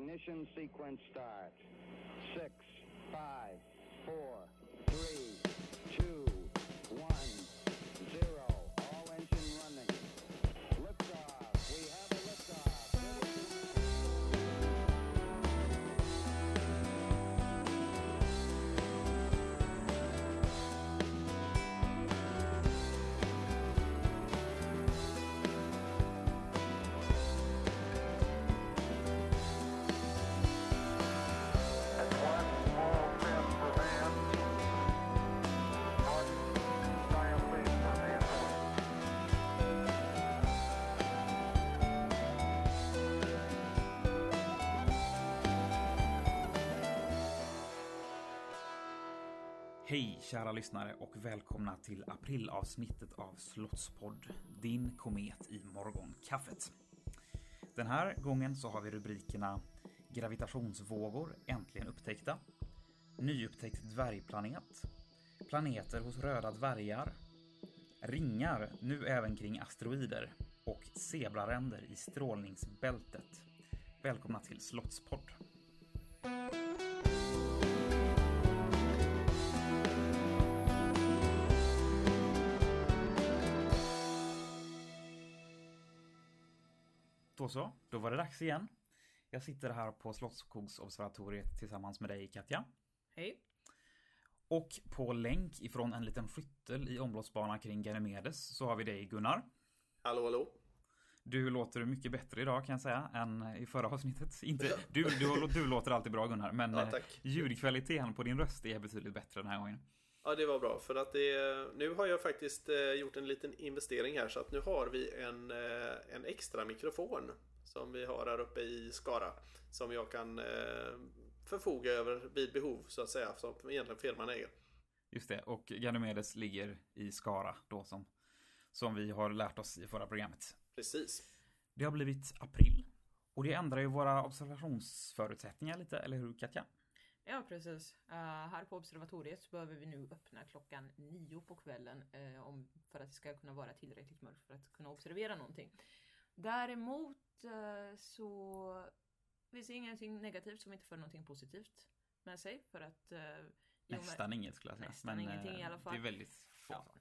Ignition sequence start. Six, five, four, kära lyssnare och välkomna till aprilavsnittet av Slottspodd, din komet i morgonkaffet. Den här gången så har vi rubrikerna Gravitationsvågor äntligen upptäckta, Nyupptäckt dvärgplanet, Planeter hos röda dvärgar, Ringar nu även kring asteroider och Zebraränder i strålningsbältet. Välkomna till Slottspodd. Så, då var det dags igen. Jag sitter här på Slottskogsobservatoriet tillsammans med dig Katja. Hej. Och på länk ifrån en liten skyttel i omloppsbanan kring Ganymedes så har vi dig Gunnar. Hallå, hallå. Du låter mycket bättre idag kan jag säga än i förra avsnittet. Inte, du, du, du låter alltid bra Gunnar, men Ja, eh, ljudkvaliteten på din röst är betydligt bättre den här gången. Ja, det var bra för att det, nu har jag faktiskt eh, gjort en liten investering här så att nu har vi en, eh, en extra mikrofon som vi har här uppe i Skara som jag kan eh, förfoga över vid behov så att säga som egentligen firman äger. Just det, och Ganymedes ligger i Skara då som, som vi har lärt oss i förra programmet. Precis. Det har blivit april och det ändrar ju våra observationsförutsättningar lite, eller hur Katja? Ja precis. Eh, här på observatoriet så behöver vi nu öppna klockan nio på kvällen eh, om, för att det ska kunna vara tillräckligt mörkt för att kunna observera någonting. Däremot eh, så vi ser ingenting negativt som inte för någonting positivt med sig för att och med- Nästan inget skulle jag säga. Nästan men ingenting i alla fall. Det är väldigt få Ja. saker.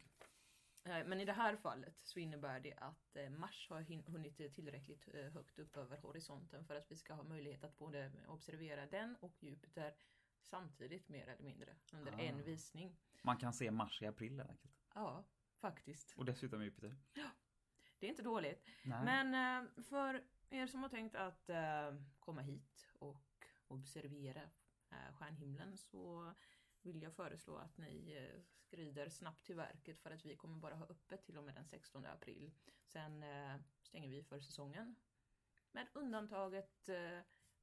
Men i det här fallet så innebär det att Mars har hunnit tillräckligt högt upp över horisonten för att vi ska ha möjlighet att både observera den och Jupiter samtidigt mer eller mindre under Ah. en visning. Man kan se Mars i april helt enkelt. Ja, faktiskt. Och dessutom Jupiter. Det är inte dåligt. Nej. Men eh, för er som har tänkt att eh, komma hit och observera eh, stjärnhimlen så vill jag föreslå att ni skrider snabbt till verket för att vi kommer bara ha öppet till och med den 16 april. Sen stänger vi för säsongen. Med undantaget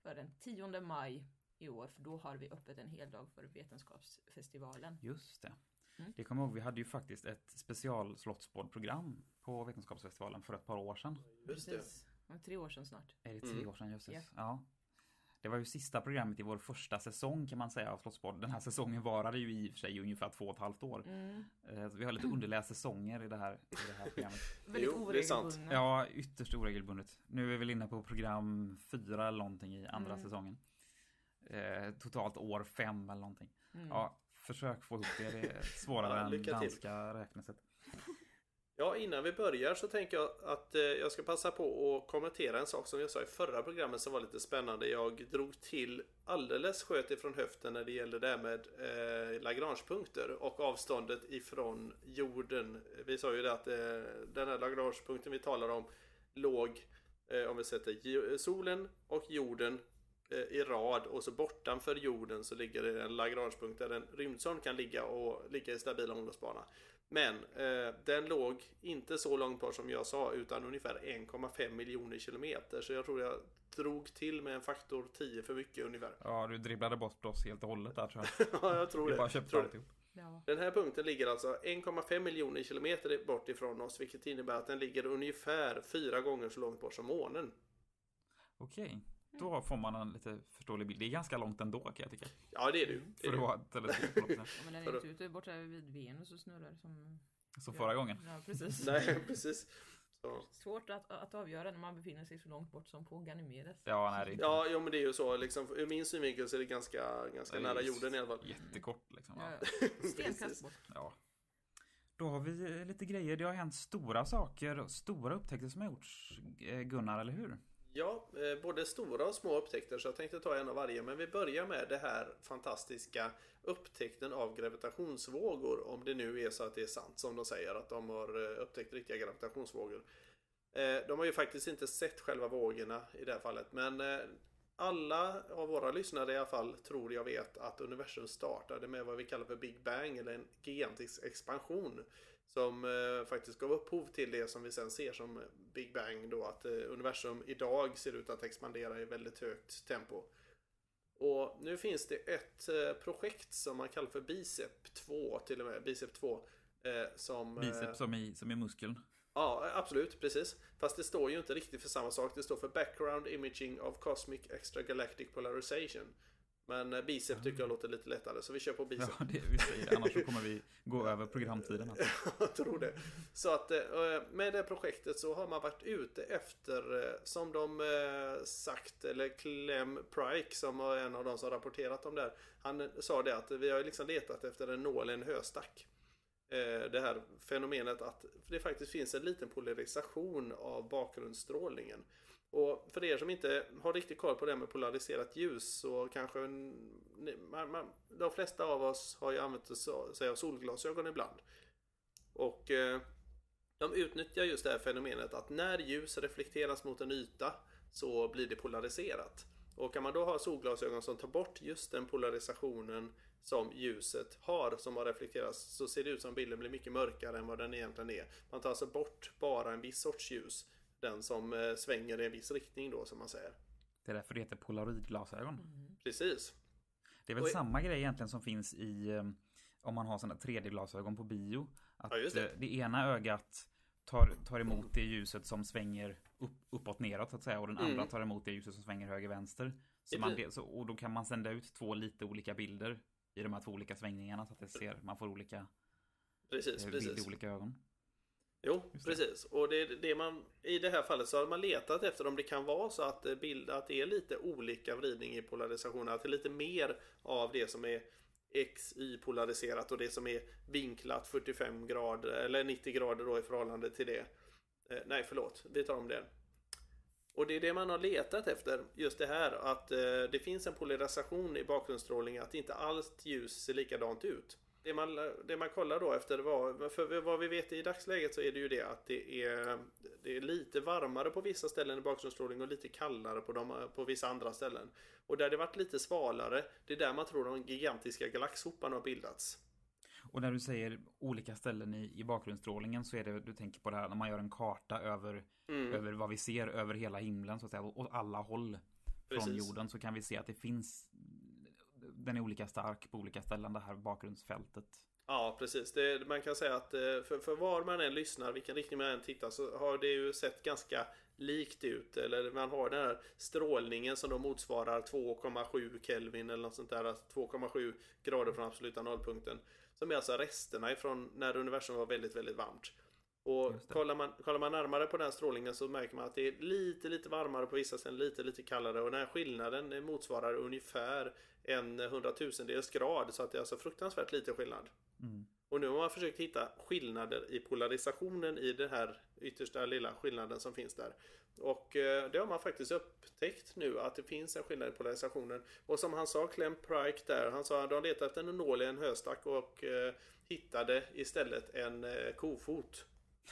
för den 10 maj i år för då har vi öppet en hel dag för Vetenskapsfestivalen. Just det. Mm. Det kommer jag ihåg, vi hade ju faktiskt ett special Slottsbord-program på Vetenskapsfestivalen för ett par år sedan. Just det. Precis. Om Tre år sedan snart. Är det tre Mm. år sedan? Just det. Ja. Ja. Det var ju sista programmet i vår första säsong kan man säga av Slottsbord. Den här säsongen varade ju i och för sig ungefär två och ett halvt år. Mm. Eh, så Vi har lite underläst säsonger i det här, i det här programmet. Väldigt Jo, det är sant. oregelbundna. Ja, ytterst oregelbundet. Nu är vi väl inne på program fyra eller någonting i andra Mm. säsongen. Eh, totalt år fem eller någonting. Mm. Ja, försök få ihop det. Det är svårare Ja, än danska räknesätt. Ja, innan vi börjar så tänker jag att eh, jag ska passa på att kommentera en sak som jag sa i förra programmet som var lite spännande. Jag drog till alldeles sköt ifrån höften när det gällde det här med eh, Lagrangepunkter och avståndet ifrån jorden. Vi sa ju det att eh, den här Lagrangepunkten vi talar om låg, eh, om vi sätter solen och jorden i rad och så bortanför jorden så ligger det en Lagrangepunkt där en rymdsond kan ligga och ligga i stabila omloppsbana. Men eh, den låg inte så långt bort som jag sa utan ungefär 1,5 miljoner kilometer. Så jag tror jag drog till med en faktor 10 för mycket ungefär. Ja, du dribblade bort oss helt och hållet där tror jag. Ja, jag tror det. bara köpte Tror det. alltihop. Ja. Den här punkten ligger alltså 1,5 miljoner kilometer bort ifrån oss vilket innebär att den ligger ungefär fyra gånger så långt bort som månen. Okej, då får man en lite förståelig bild. Det är ganska långt ändå kan jag tycka. Ja, det är du. Det För är att vara ett teleskop på något sätt. Ja, men den För är inte ute borta vid Venus och snurrar som... Som förra gången. Ja, precis. Nej, precis. Så. Svårt att, att avgöra när man befinner sig så långt bort som på Ganymedes. Ja, nej, det är inte Ja, jo men det är ju så. Liksom, ur min synvinkel så är det ganska, ganska det är nära jorden i alla fall. jättekort liksom. Ja. Ja, ja. Stenkast bort. ja. Då har vi eh, lite grejer. Det har hänt stora saker, stora upptäckter som har gjorts, eh, Gunnar, eller hur? Ja, eh, både stora och små upptäckter så jag tänkte ta en av varje. Men vi börjar med det här fantastiska upptäckten av gravitationsvågor. Om det nu är så att det är sant som de säger att de har eh, upptäckt riktiga gravitationsvågor. Eh, de har ju faktiskt inte sett själva vågorna i det här fallet. Men alla av våra lyssnare i alla fall tror jag vet att universum startade med vad vi kallar för Big Bang eller en gigantisk expansion. Som eh, faktiskt gav upphov till det som vi sen ser som Big Bang då att eh, universum idag ser ut att expandera i väldigt högt tempo. Och nu finns det ett eh, projekt som man kallar för Bicep 2 till och med, Bicep 2. Eh, som, eh, Biceps som i, som i muskeln. Ja, absolut, precis. Fast det står ju inte riktigt för samma sak. Det står för Background Imaging of Cosmic Extragalactic Polarization. Men eh, Bicep tycker jag låter lite lättare, så vi kör på Bicep. Ja, det vi säger. Annars så kommer vi gå över programtiden. Alltså. Jag tror det. Så att eh, med det projektet så har man varit ute efter, eh, som de eh, sagt, eller Clem Pryke som var en av de som rapporterat om det här. Han sa det att vi har liksom letat efter en nål i en höstack. Eh, Det här fenomenet att det faktiskt finns en liten polarisation av bakgrundsstrålningen. Och för er som inte har riktigt koll på det här med polariserat ljus så kanske man, man, de flesta av oss har ju använt sig av solglasögon ibland. Och eh, de utnyttjar just det här fenomenet att när ljus reflekteras mot en yta så blir det polariserat. Och kan man då ha solglasögon som tar bort just den polarisationen som ljuset har som har reflekterats så ser det ut som bilden blir mycket mörkare än vad den egentligen är. Man tar alltså bort bara en viss sorts ljus. Den som eh, svänger i en viss riktning då som man säger. Det är därför det heter polaroidglasögon. Precis. Det är väl Oj. samma grej egentligen som finns i eh, om man har sådana 3D-glasögon på bio. Att Ja, just det. eh, det ena ögat tar, tar emot det ljuset som svänger upp, uppåt neråt så att säga och den Mm. andra tar emot det ljuset som svänger höger vänster. Så I man, så, och då kan man sända ut två lite olika bilder i de här två olika svängningarna så att det ser, man får olika Precis, bild i precis. olika ögon. Jo, precis. Och det, det man, i det här fallet så har man letat efter om det kan vara så att, eh, bild, att det är lite olika vridning i polarisationen. Att det är lite mer av det som är XY-polariserat och det som är vinklat 45 grader eller 90 grader då i förhållande till det. Eh, nej, förlåt. Vi tar om det. Och det är det man har letat efter. Just det här att eh, det finns en polarisation i bakgrundsstrålning. Att inte allt ljus ser likadant ut. Det man, det man kollar då efter var, för vad vi vet i dagsläget så är det ju det att det är, det är lite varmare på vissa ställen i bakgrundsstrålning och lite kallare på, de, på vissa andra ställen. Och där det varit lite svalare, det är där man tror de gigantiska galaxhoparna har bildats. Och när du säger olika ställen i, i bakgrundsstrålningen så är det du tänker på det här när man gör en karta över, Mm. över vad vi ser över hela himlen så att säga, åt alla håll från Precis. jorden så kan vi se att det finns den är olika stark på olika ställen det här bakgrundsfältet. Ja, precis. Det, man kan säga att eh, för, för var man än lyssnar, vilken riktning man än tittar, så har det ju sett ganska likt ut. Eller man har den här strålningen som då motsvarar 2,7 Kelvin eller något sånt där. alltså 2,7 grader från absoluta nollpunkten. Som är alltså resterna ifrån när universum var väldigt, väldigt varmt. Och kollar man, kollar man närmare på den här strålningen så märker man att det är lite, lite varmare på vissa ställen, lite, lite kallare. Och den här skillnaden motsvarar ungefär en hundratusendels grad. Så att det är alltså fruktansvärt lite skillnad. Mm. Och nu har man försökt hitta skillnader i polarisationen i den här yttersta lilla skillnaden som finns där. Och eh, det har man faktiskt upptäckt nu att det finns en skillnad i polarisationen. Och som han sa, Clem Pryke där, han sa att de letade efter en nål i en höstack och eh, hittade istället en eh, kofot.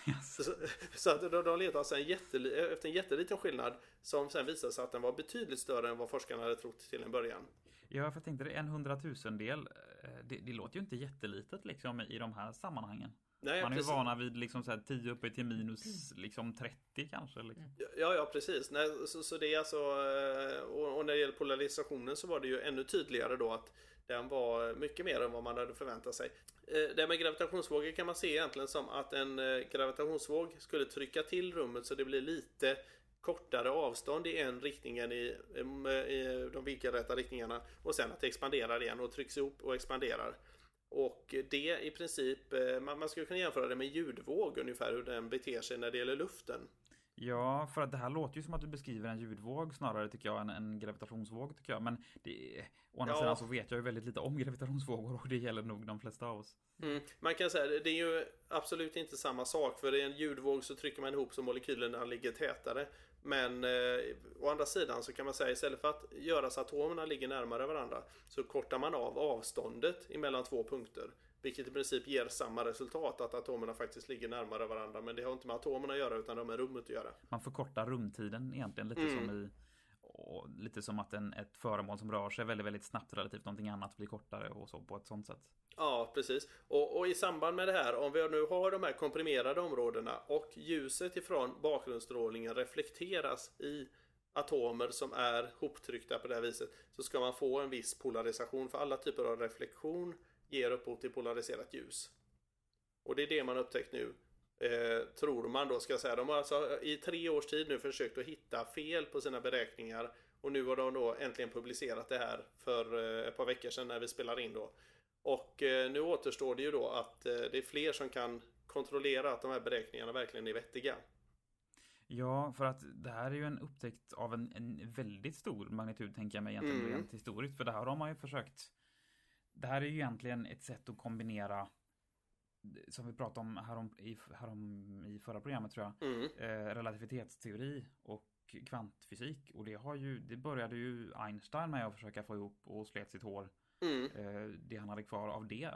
Yes. Så, så att de, de letade alltså en jätteli, efter en jätteliten skillnad som sen visade sig att den var betydligt större än vad forskarna hade trott till en början. Ja, för jag tänkte det, en hundratusendel, eh, det, det låter ju inte jättelitet liksom i de här sammanhangen. Nej, Man är ju precis. vana vid liksom så här 10 uppe till minus liksom 30 kanske. Liksom. Ja, ja precis. Nej, så, så det är alltså, eh, och, och när det gäller polarisationen så var det ju ännu tydligare då att den var mycket mer än vad man hade förväntat sig. Eh, Det med gravitationsvågor kan man se egentligen som att en gravitationsvåg skulle trycka till rummet så det blir lite kortare avstånd i en riktning än i, i de vinkelrätta riktningarna och sen att det expanderar igen och trycks ihop och expanderar. Och det i princip, eh, man, man skulle kunna jämföra det med ljudvåg ungefär hur den beter sig när det gäller luften. Ja, för att det här låter ju som att du beskriver en ljudvåg snarare tycker jag än en gravitationsvåg tycker jag. Men det, å andra Ja. sidan så vet jag ju väldigt lite om gravitationsvågor och det gäller nog de flesta av oss. Mm. Man kan säga det är ju absolut inte samma sak för i en ljudvåg så trycker man ihop så molekylerna ligger tätare. Men eh, å andra sidan så kan man säga istället för att göra så att atomerna ligger närmare varandra så kortar man av avståndet emellan två punkter. Vilket i princip ger samma resultat att atomerna faktiskt ligger närmare varandra. Men det har inte med atomerna att göra utan det har med rummet att göra. Man förkortar rumtiden egentligen lite Mm. som i och lite som att en, ett föremål som rör sig väldigt, väldigt snabbt relativt någonting annat blir kortare och så på ett sånt sätt. Ja, precis. Och, och i samband med det här, om vi nu har de här komprimerade områdena och ljuset ifrån bakgrundsstrålningen reflekteras i atomer som är hoptryckta på det här viset så ska man få en viss polarisation för alla typer av reflektion ger upphov till polariserat ljus. Och det är det man upptäckt nu. Eh, tror man då ska jag säga. De har alltså i tre års tid nu försökt att hitta fel på sina beräkningar och nu har de då äntligen publicerat det här för eh, ett par veckor sedan när vi spelar in då. Och eh, nu återstår det ju då att eh, det är fler som kan kontrollera att de här beräkningarna verkligen är vettiga. Ja, för att det här är ju en upptäckt av en, en väldigt stor magnitud tänker jag mig egentligen Mm. rent historiskt. För det här har man ju försökt Det här är ju egentligen ett sätt att kombinera som vi pratade om härom, i, härom, i förra programmet tror jag. Mm. Eh, relativitetsteori och kvantfysik. Och det har ju, det började ju Einstein med att försöka få ihop och slet sitt hår. Mm. Eh, det han hade kvar av det,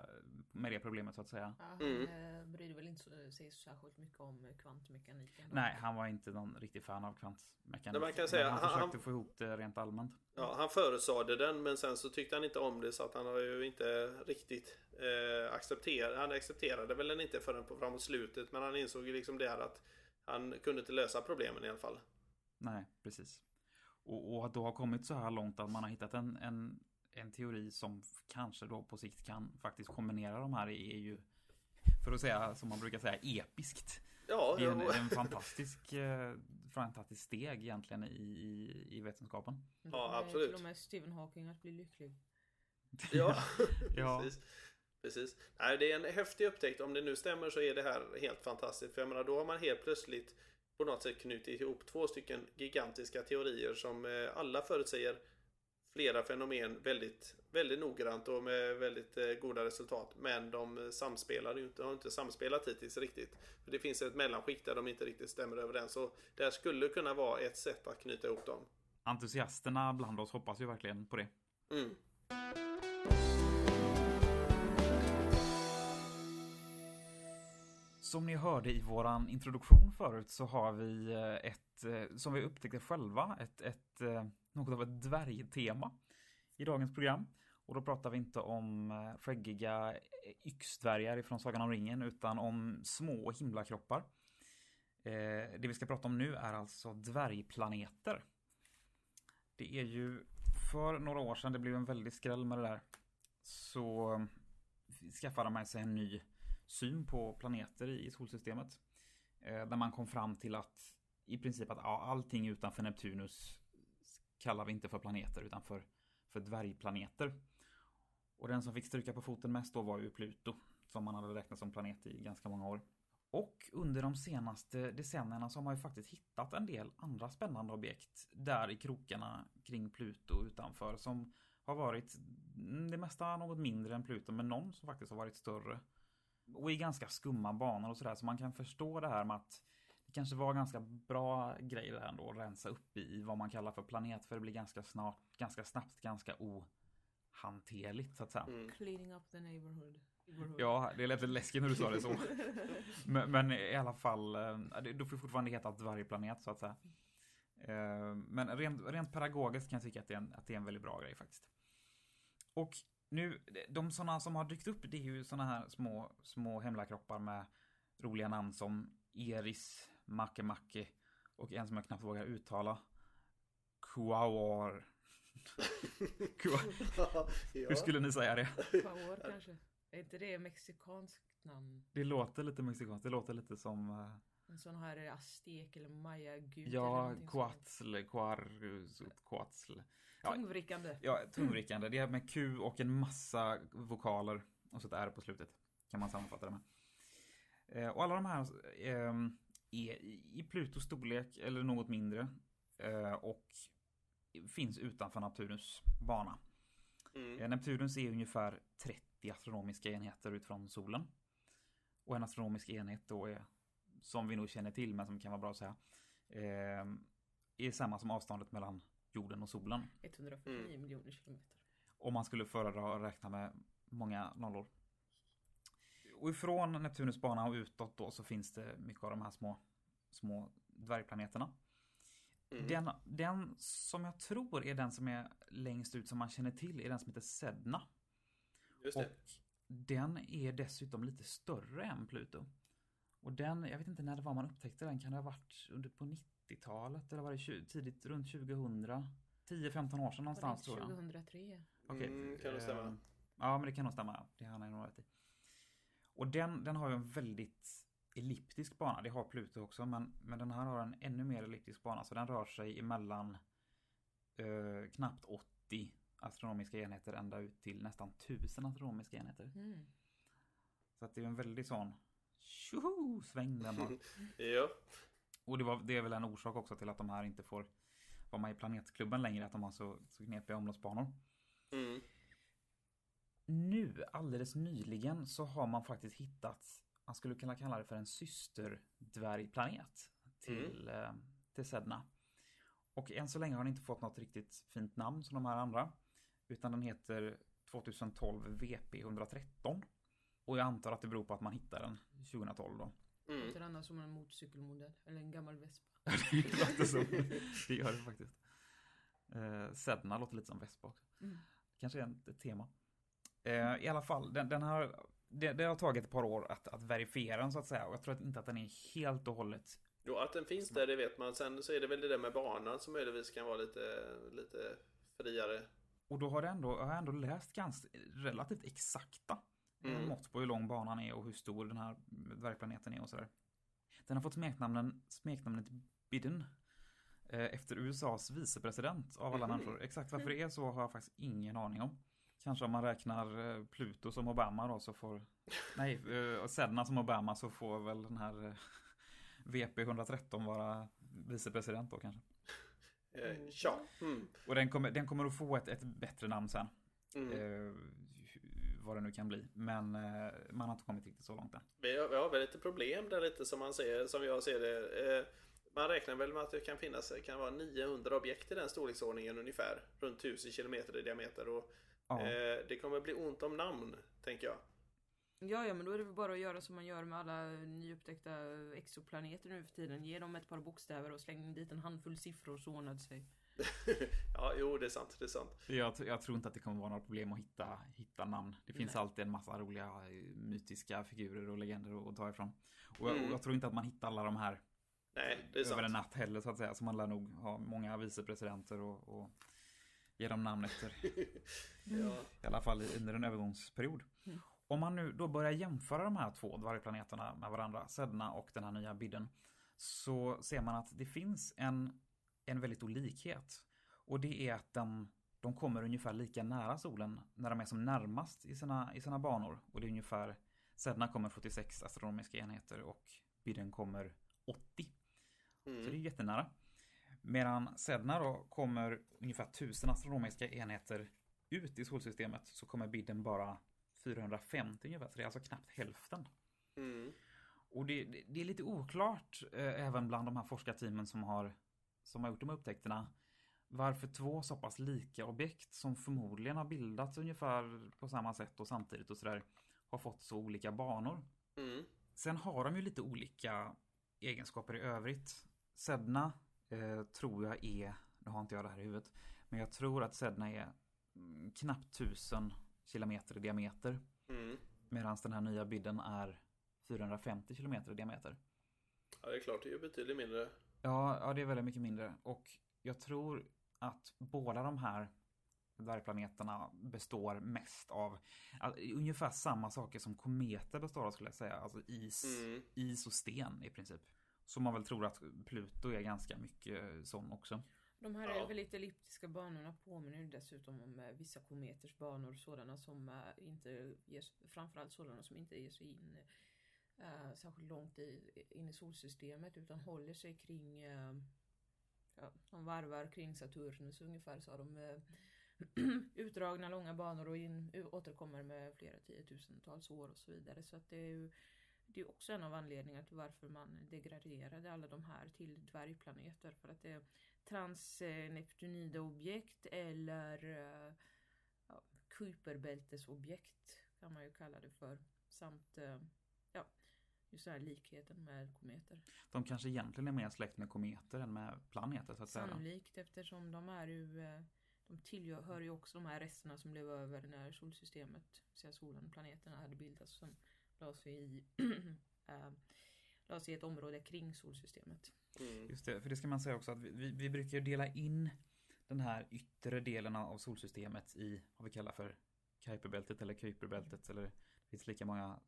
med det problemet så att säga. Ja, han Mm. eh, brydde väl inte så- sig så särskilt mycket om kvantmekaniken. då. Nej, han var inte någon riktig fan av kvantmekanik. Men man kan säga, han han- försökte han- få ihop det rent allmänt. Ja, han förutsade den men sen så tyckte han inte om det så att han har ju inte riktigt eh, accepterat. Han accepterade väl den inte förrän på framåt slutet men han insåg ju liksom det här att han kunde inte lösa problemen i alla fall. Nej, precis. Och, och att då ha kommit så här långt att man har hittat en, en, en teori som kanske då på sikt kan faktiskt kombinera de här är ju, för att säga som man brukar säga, episkt. Ja, Det är en, en fantastisk, eh, fantastisk steg egentligen i, i, i vetenskapen. Ja, absolut. Till och med Stephen Hawking att bli lycklig. ja. Ja. precis. Precis. Nej, det är en häftig upptäckt. Om det nu stämmer så är det här helt fantastiskt. För jag menar, då har man helt plötsligt på något sätt knutit ihop två stycken gigantiska teorier som eh, alla förutsäger flera fenomen väldigt, väldigt noggrant och med väldigt eh, goda resultat. Men de eh, samspelar ju inte, har inte samspelat hittills riktigt. För det finns ett mellanskikt där de inte riktigt stämmer överens. Så det här skulle kunna vara ett sätt att knyta ihop dem. Entusiasterna bland oss hoppas ju verkligen på det. Mm. Som ni hörde i våran introduktion förut så har vi eh, ett, eh, som vi upptäckte själva, ett, ett, eh, något av ett dvärgtema i dagens program. Och då pratar vi inte om skäggiga yxdvärgar från Sagan om ringen utan om små himlakroppar. Det vi ska prata om nu är alltså dvärgplaneter. Det är ju för några år sedan, det blev en väldig skräll med det där, så skaffade man sig en ny syn på planeter i solsystemet. Eh, där man kom fram till att i princip att ja, allting utanför Neptunus kallar vi inte för planeter utan för, för dvärgplaneter. Och den som fick stryka på foten mest då var ju Pluto som man hade räknat som planet i ganska många år. Och under de senaste decennierna så har man ju faktiskt hittat en del andra spännande objekt där i krokarna kring Pluto utanför som har varit mm, det mesta något mindre än Pluto men någon som faktiskt har varit större. Och i ganska skumma banor och sådär så man kan förstå det här med att det kanske var ganska bra grejer där ändå att rensa upp i vad man kallar för planet för det blir ganska snart, ganska snabbt, ganska ohanterligt så att säga. Mm. Cleaning up the neighborhood. Ja, det lät lite läskigt när du sa det så. men, men i alla fall, eh, det- då får det fortfarande heta dvärgplanet så att säga. Eh, Men rent, rent pedagogiskt kan jag tycka att det, är en, att det är en väldigt bra grej faktiskt. Och nu, de sådana som har dykt upp det är ju sådana här små, små hemlakroppar med roliga namn som Eris, Makemake och en som jag knappt vågar uttala. Kuawar. Kua- ja. Hur skulle ni säga det? Power kanske. Är inte det mexikanskt namn? Det låter lite mexikanskt, det låter lite som eh, En sån här aztek eller maya-gud Ja. Quatzl, Quar, Quatzl. Ja, Tungvrickande. ja, tungvrickande. Det är med Q och en massa vokaler. och så ett R på slutet. Kan man sammanfatta det med. Eh, och alla de här eh, är i Plutos storlek eller något mindre. Eh, och finns utanför Neptunus bana. Mm. Eh, Neptunus är ungefär 30 astronomiska enheter utifrån solen. Och en astronomisk enhet då är, som vi nog känner till men som kan vara bra att säga, eh, är samma som avståndet mellan jorden och solen. 149 Mm. miljoner kilometer. Om man skulle föredra att räkna med många nollor. Och ifrån Neptunus bana och utåt då så finns det mycket av de här små, små dvärgplaneterna. Mm. Den, den som jag tror är den som är längst ut som man känner till är den som heter Sedna. Just det. Och den är dessutom lite större än Pluto. Och den, jag vet inte när det var man upptäckte den, kan det ha varit under på 90-talet eller var det tidigt runt 2000? 10-15 år sedan någonstans tror jag. 2003. Okej, Mm, kan det stämma? ehm, Ja, men det kan nog stämma. Det har han nog rätt i. Och den, den har ju en väldigt elliptisk bana. Det har Pluto också, men, men den här har en ännu mer elliptisk bana. Så den rör sig emellan eh, knappt 80 astronomiska enheter ända ut till nästan 1000 astronomiska enheter. Mm. Så att det är en väldigt sån tjoho sväng den har. Ja. Och det, var, det är väl en orsak också till att de här inte får vara med i planetklubben längre, att de har så, så knepiga omloppsbanor. Mm. Nu, alldeles nyligen, så har man faktiskt hittat, man skulle kunna kalla det för en systerdvärgplanet till, eh, till Sedna. Och än så länge har den inte fått något riktigt fint namn som de här andra. Utan den heter 2012 VP113. Och jag antar att det beror på att man hittade den 2012 då. Mm. Låter annars som en motorcykelmodell. Eller en gammal Vespa. det låter så. Det gör det faktiskt. Eh, Sedna låter lite som Vespa också. Mm. Kanske är ett tema. Eh, I alla fall, den, den har, det, det har tagit ett par år att, att verifiera den så att säga. Och jag tror att inte att den är helt och hållet Jo, att den finns där det vet man. Sen så är det väl det där med banan som möjligtvis kan vara lite, lite friare. Och då har, det ändå, har jag ändå läst ganska relativt exakta Mm. mått på hur lång banan är och hur stor den här dvärgplaneten är och sådär. Den har fått smeknamnen, smeknamnet Bidden eh, efter USAs vicepresident av alla människor. Exakt varför det är så har jag faktiskt ingen aning om. Kanske om man räknar eh, Pluto som Obama då så får... Nej, eh, Sedna som Obama så får väl den här eh, VP 113 vara vicepresident då kanske. Eh, ja. Mm. Och den kommer, den kommer att få ett, ett bättre namn sen. Mm. Vad det nu kan bli. Men eh, man har inte kommit riktigt så långt än. Vi har, vi har väl lite problem där lite som man ser, som jag ser det. Eh, man räknar väl med att det kan finnas, kan vara 900 objekt i den storleksordningen ungefär. Runt 1000 kilometer i diameter. Och, Ja. eh, det kommer bli ont om namn, tänker jag. Ja, ja, men då är det väl bara att göra som man gör med alla nyupptäckta exoplaneter nu för tiden. Ge dem ett par bokstäver och släng dit en handfull siffror så ordnar det sig. ja, jo, det är sant, det är sant. Jag, jag tror inte att det kommer vara några problem att hitta, hitta namn. Det finns Nej. alltid en massa roliga eh, mytiska figurer och legender att ta ifrån. Och jag, Mm. och jag tror inte att man hittar alla de här Nej, det är över en sant. natt heller så att säga. Så man lär nog ha många vicepresidenter och, och ge dem namn efter. Ja. I alla fall under en övergångsperiod. Mm. Om man nu då börjar jämföra de här två dvärgplaneterna med varandra, Sedna och den här nya Bidden, så ser man att det finns en, en väldigt olikhet. Och det är att de, de kommer ungefär lika nära solen när de är som närmast i sina, i sina banor. Och det är ungefär, Sedna kommer 76 astronomiska enheter och Bidden kommer 80. Så det är Mm. jättenära. Medan Sedna då kommer ungefär 1000 astronomiska enheter ut i solsystemet så kommer Bidden bara 450 ungefär. Så det är alltså knappt hälften. Mm. Och det, det, det är lite oklart eh, även bland de här forskarteamen som har, som har gjort de här upptäckterna. Varför två så pass lika objekt som förmodligen har bildats ungefär på samma sätt och samtidigt och sådär har fått så olika banor. Mm. Sen har de ju lite olika egenskaper i övrigt. Sedna eh, tror jag är, nu har inte jag det här i huvudet, men jag tror att Sedna är mm, knappt 1000 kilometer i diameter. Mm. Medan den här nya bidden är 450 kilometer i diameter. Ja, det är klart, det är ju betydligt mindre. Ja, ja, det är väldigt mycket mindre. Och jag tror att båda de här dvärgplaneterna består mest av alltså, ungefär samma saker som kometer består av skulle jag säga. Alltså is, Mm. is och sten i princip. Så man väl tror att Pluto är ganska mycket sån också. De här Ja. väldigt elliptiska banorna påminner dessutom om eh, vissa kometers banor, sådana som eh, inte ger, framförallt sådana som inte ger sig in eh, särskilt långt i, in i solsystemet utan håller sig kring, eh, ja, de varvar kring Saturnus ungefär så har de eh, utdragna långa banor och in, återkommer med flera tiotusentals år och så vidare. Så att det är ju det är också en av anledningarna till varför man degraderade alla de här till dvärgplaneter. För att det är transneptunida objekt eller eh, ja, Kuiperbältesobjekt kan man ju kalla det för. Samt eh, ja, just den här likheten med kometer. De kanske egentligen är mer släkt med kometer än med planeter så att säga. Sannolikt eftersom de är ju eh, de tillhör ju också de här resterna som blev över när solsystemet, så solen och planeterna hade bildats som la sig i, äh, la sig i ett område kring solsystemet. Mm. Just det, för det ska man säga också att vi, vi, vi brukar dela in den här yttre delen av solsystemet i vad vi kallar för Kuiperbältet eller Kuiperbältet eller det finns lika många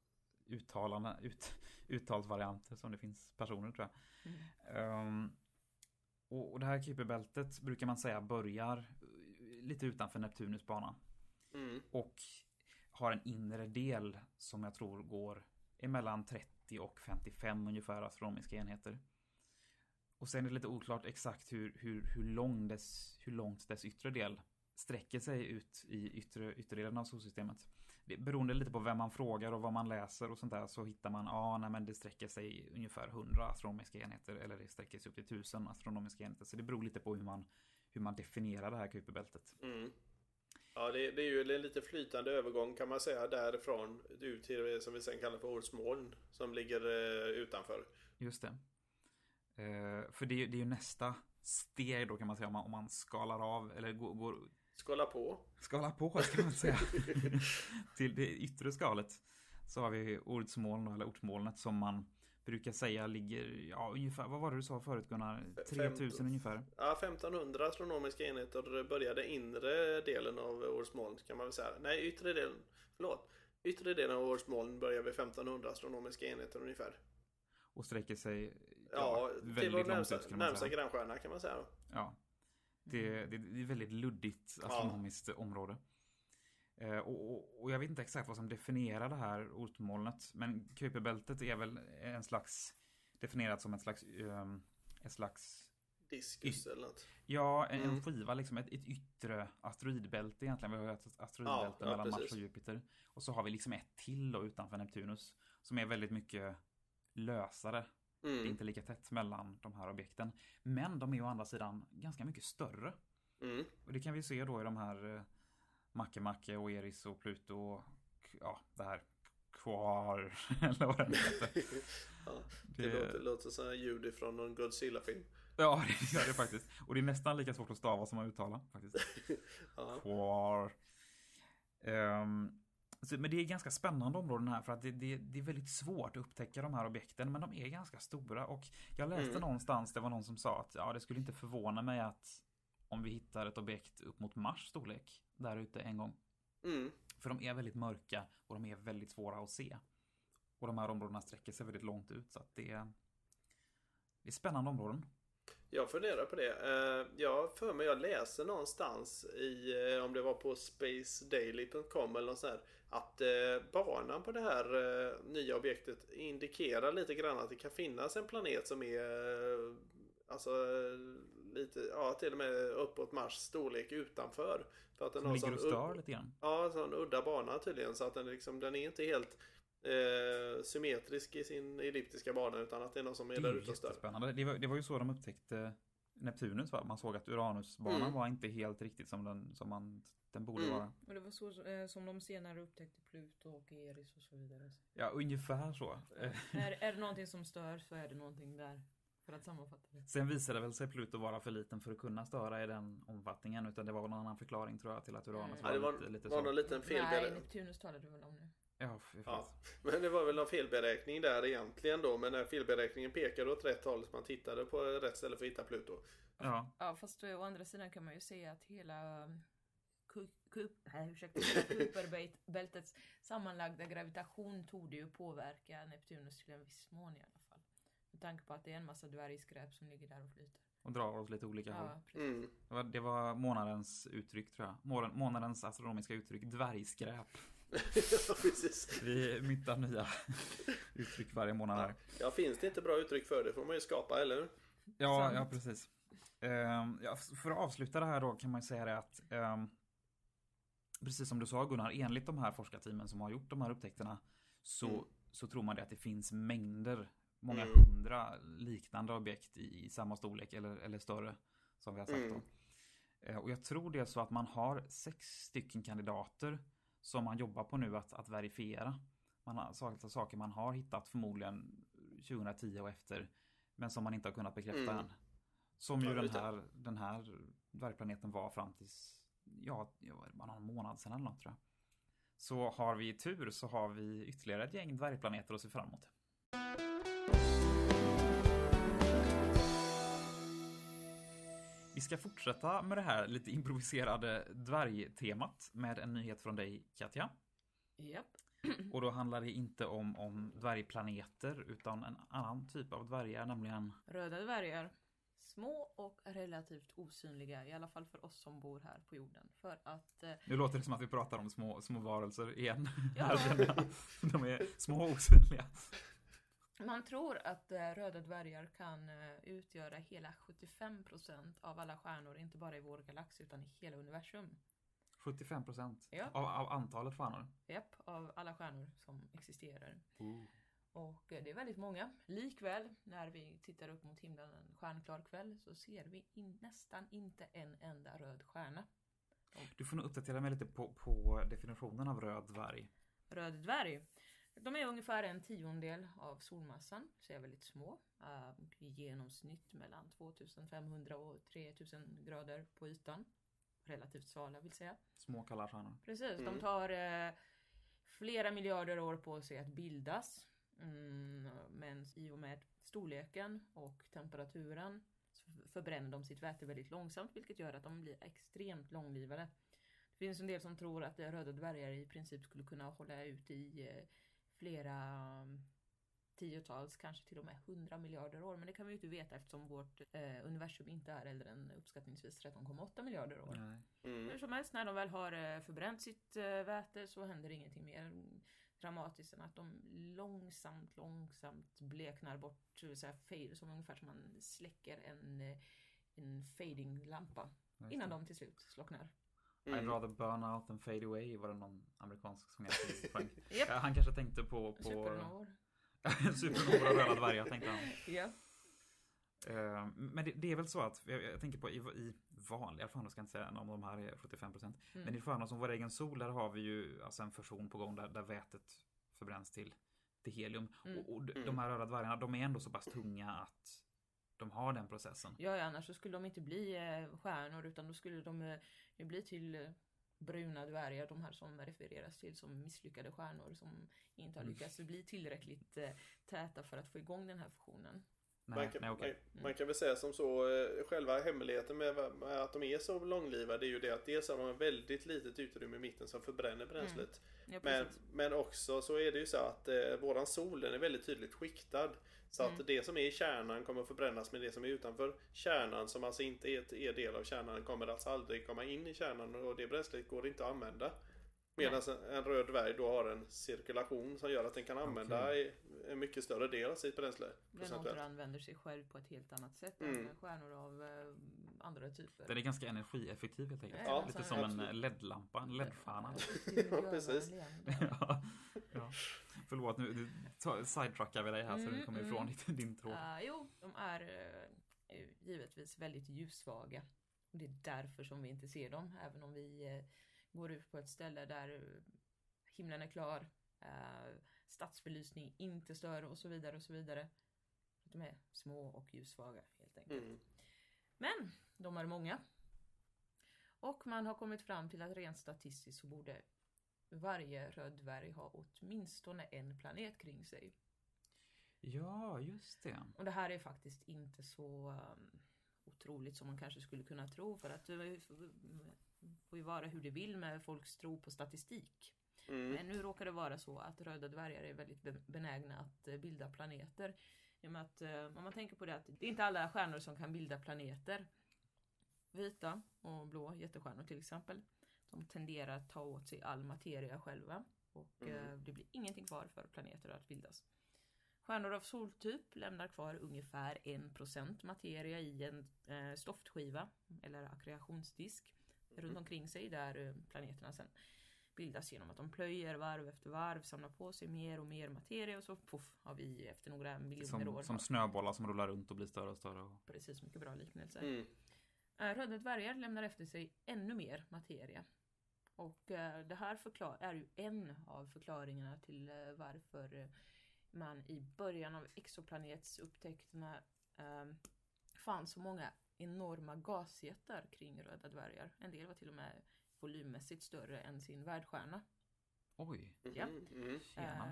uttalande, ut, uttalsvarianter som det finns personer tror jag. Ehm, och, och det här Kuiperbältet brukar man säga börjar lite utanför Neptunus bana Mm. och har en inre del som jag tror går emellan 30 och 55 ungefär astronomiska enheter. Och sen är det lite oklart exakt hur, hur, hur, lång dess, hur långt dess yttre del sträcker sig ut i yttre, ytterdelen av solsystemet. Det, beroende lite på vem man frågar och vad man läser och sånt där så hittar man, ja, ah, nej men det sträcker sig ungefär 100 astronomiska enheter eller det sträcker sig upp till 1000 astronomiska enheter. Så det beror lite på hur man, hur man definierar det här Kuiperbältet. Mm. Ja, det, det är ju en lite flytande övergång kan man säga därifrån ut till det som vi sen kallar för årets moln som ligger eh, utanför. Just det. Eh, för det, är- det är ju nästa steg då kan man säga om man, om man skalar av eller går, går Skåla på. skalar på ska man säga till det yttre skalet. Så har vi ordsmoln eller ortmolnet som man brukar säga ligger, ja ungefär, vad var det du sa förut Gunnar? 3000 ungefär. Ja, 1500 astronomiska enheter började inre delen av årets moln kan man väl säga. Nej, yttre delen. Förlåt. Yttre delen av årets moln börjar vid 1500 astronomiska enheter ungefär. Och sträcker sig Ja, till väldigt vår långt närmsta, ut kan man närmsta säga. grannstjärna kan man säga. Ja. Det, det, det är väldigt luddigt astronomiskt område. Eh, och, och, och jag vet inte exakt vad som definierar det här ortmolnet. Men Kuiperbältet är väl en slags definierat som ett slags um, ett slags Diskus eller något. Ja, en, en Mm. skiva liksom ett, ett yttre asteroidbälte egentligen. Vi har ett asteroidbälte Ja, ja, mellan Mars precis. och Jupiter. Och så har vi liksom ett till då utanför Neptunus. Som är väldigt mycket lösare. Det är Mm. inte lika tätt mellan de här objekten. Men de är å andra sidan ganska mycket större. Mm. Och det kan vi se då i de här eh, Macke Macke och Eris och Pluto och ja, det här Kvar eller vad den heter. ja, det, Det- låter, låter som ljud från någon Godzilla-film. Ja, det gör det faktiskt. Och det är nästan lika svårt att stava som att uttala faktiskt. Ja. Kvar. Ehm, så, men det är ganska spännande områden här för att det, det, det är väldigt svårt att upptäcka de här objekten men de är ganska stora och jag läste Mm. någonstans, det var någon som sa att ja, det skulle inte förvåna mig att om vi hittar ett objekt upp mot Mars storlek där ute en gång. Mm. För de är väldigt mörka och de är väldigt svåra att se. Och de här områdena sträcker sig väldigt långt ut så att det är, det är spännande områden. Jag funderar på det. Eh, Jag för mig jag läste någonstans i, eh, om det var på spacedaily.com eller något sånt där, att eh, banan på det här eh, nya objektet indikerar lite grann att det kan finnas en planet som är eh, alltså lite, ja till och med uppåt Mars storlek utanför. För att den Som har ligger och stör lite grann. Ja, sån udda bana tydligen så att den, liksom, den är inte helt symmetrisk i sin elliptiska bana utan att det är någon som är Det där är ute och stör. Det var, det var ju så de upptäckte Neptunus va? Man såg att Uranusbanan Mm. var inte helt riktigt som den, som man, den borde Mm. vara. Och det var så eh, som de senare upptäckte Pluto och Eris och så vidare. Ja, ungefär så. Är, är det någonting som stör så är det någonting där. För att sammanfatta det. Sen visade väl sig Pluto vara för liten för att kunna störa i den omfattningen. Utan det var någon annan förklaring tror jag till att Uranus Mm. Ja, det var, lite, lite var så. någon liten Nej, felberäkning. Neptunus talade du väl om nu? Ja, Ja, men det var väl någon felberäkning där egentligen då. Men den felberäkningen pekade åt rätt håll så man tittade på rätt ställe för att hitta Pluto. ja. Ja, fast å andra sidan kan man ju se att hela Kuiperbältets sammanlagda gravitation torde ju påverka Neptunus till en viss mån i alla fall. Med tanke på att det är en massa dvärgskräp som ligger där och flyter. och drar åt lite olika håll. Ja, precis. Mm. Det var, det var månadens uttryck tror jag. Månaden- Månadens astronomiska uttryck, dvärgskräp. Vi myntar nya uttryck varje månad här. Ja, finns det inte bra uttryck för det får man ju skapa, eller hur? Ja, Sant. ja precis. Ehm, ja, för att avsluta det här då kan man ju säga det att ehm, precis som du sa Gunnar, enligt de här forskarteamen som har gjort de här upptäckterna så, Mm. så tror man det att det finns mängder, många Mm. hundra liknande objekt i, i samma storlek eller, eller större som vi har sagt Mm. då. Eh, Och jag tror det är så att man har sex stycken kandidater som man jobbar på nu att, att verifiera. Man har alltså saker man har hittat förmodligen 2010 och efter men som man inte har kunnat bekräfta Mm. än. Som ju Ja, den här, den här dvärgplaneten var fram tills, ja, det var bara någon månad sedan eller något tror jag. Så har vi tur så har vi ytterligare ett gäng dvärgplaneter att se fram emot. Vi ska fortsätta med det här lite improviserade dvärgtemat med en nyhet från dig Katja. Japp. Och då handlar det inte om, om dvärgplaneter utan en annan typ av dvärgar, nämligen Röda dvärgar. Små och relativt osynliga, i alla fall för oss som bor här på jorden. För att eh, Nu låter det som att vi pratar om små, små varelser igen. Ja. Jag. De är små och osynliga. man tror att eh, röda dvärgar kan eh, utgöra hela 75% av alla stjärnor, inte bara i vår galax utan i hela universum. 75 procent Ja. av, av antalet stjärnor. Japp, av alla stjärnor som existerar. Och eh, det är väldigt många. Likväl, när vi tittar upp mot himlen en stjärnklar kväll så ser vi in, nästan inte en enda röd stjärna. Du får nog uppdatera mig lite på, på definitionen av röd dvärg. Röd dvärg. De är ungefär en tiondel av solmassan, så är väldigt små. eh, I genomsnitt mellan 2500 och 3000 grader på ytan. Relativt svala vill säga. Små kalla stjärnor. Precis, de Mm. tar eh, flera miljarder år på sig att bildas. Mm, men i och med storleken och temperaturen så förbränner de sitt väte väldigt långsamt vilket gör att de blir extremt långlivade. Det finns en del som tror att röda dvärgar i princip skulle kunna hålla ut i eh, flera mm, tiotals, kanske till och med hundra miljarder år. Men det kan vi ju inte veta eftersom vårt eh, universum inte är äldre än uppskattningsvis 13,8 miljarder år. Nej. Mm. Hur som helst, när de väl har eh, förbränt sitt eh, väte så händer ingenting mer dramatiskt än att de långsamt, långsamt bleknar bort, så att säga, fade, som ungefär som man släcker en, eh, en fading-lampa innan det. de till slut slocknar. I'd Mm. rather burn out than fade away var det någon amerikansk sångare som Ja, Han kanske tänkte på... på supernovor. Supernova röda dvärgar tänkte han. Ja. Eh, Men det, det är väl så att, jag, jag tänker på i, i vanliga ska jag inte säga om de här är 75%. Mm. Men i stjärnor som vår egen sol, där har vi ju alltså en fusion på gång där, där vätet förbränns till, till helium. Mm. Och, och d- Mm. de här röda dvärgarna, de är ändå så pass tunga att de har den processen. Ja, annars så skulle de inte bli eh, stjärnor utan då skulle de eh, ju bli till eh, bruna dvärgar, de här som refereras till som misslyckade stjärnor som inte har Mm. lyckats bli tillräckligt eh, täta för att få igång den här fusionen. Man kan, nej okej. man, kan väl säga som så, eh, själva hemligheten med, med att de är så långlivade är ju det att dels har de väldigt litet utrymme i mitten som förbränner bränslet. Ja, Men, men också så är det ju så att eh, våran sol den är väldigt tydligt skiktad. Så Mm. att det som är i kärnan kommer att förbrännas med det som är utanför kärnan som alltså inte är, är del av kärnan kommer alltså aldrig komma in i kärnan och det bränslet går inte att använda. Medan en, en röd dvärg då har en cirkulation som gör att den kan använda i- en mycket större del av sitt bränsle. Den återanvänder sig själv på ett helt annat sätt Mm. än stjärnor av eh, andra typer. Den är ganska energieffektiv helt enkelt. Ja, Lite som en absolut. eh, LED-lampa, en LED-stjärna. Ja, precis. ja, ja. Förlåt, nu sidetrackar vi dig här så du Mm, kommer mm. ifrån din, din tråd. Uh, jo, de är ju givetvis väldigt ljussvaga. Och det är därför som vi inte ser dem, även om vi eh, går ut på ett ställe där eh, himlen är klar, uh, stadsbelysning inte stör och så vidare och så vidare. De är små och ljussvaga helt enkelt. Mm. Men de är många. Och man har kommit fram till att rent statistiskt så borde varje röd dvärg ha åtminstone en planet kring sig. Ja, just det. Och det här är faktiskt inte så um, otroligt som man kanske skulle kunna tro för att det får ju vara hur det vill med folks tro på statistik. Mm. Men nu råkar det vara så att röda dvärgar är väldigt be- benägna att eh, bilda planeter I och med att eh, om man tänker på det att det är inte alla stjärnor som kan bilda planeter. Vita och blå jättestjärnor till exempel. De tenderar att ta åt sig all materia själva. Och Mm. eh, det blir ingenting kvar för planeter att bildas. Stjärnor av soltyp lämnar kvar ungefär 1% materia i en stoftskiva eller akkreationsdisk runt omkring sig där eh, planeterna sen bildas genom att de plöjer varv efter varv, samlar på sig mer och mer materia och så puff har vi efter några miljoner år Som, som har- snöbollar som rullar runt och blir större och större. Och... precis mycket bra liknelse. Mm. Eh, Röda dvärgar lämnar efter sig ännu mer materia. Och eh, det här förklar- är ju en av förklaringarna till varför man i början av exoplanetsupptäckterna eh, fann så många enorma gasjättar kring röda dvärgar. En del var till och med volymmässigt större än sin värdstjärna. Oj, Ja. Mm. Eh,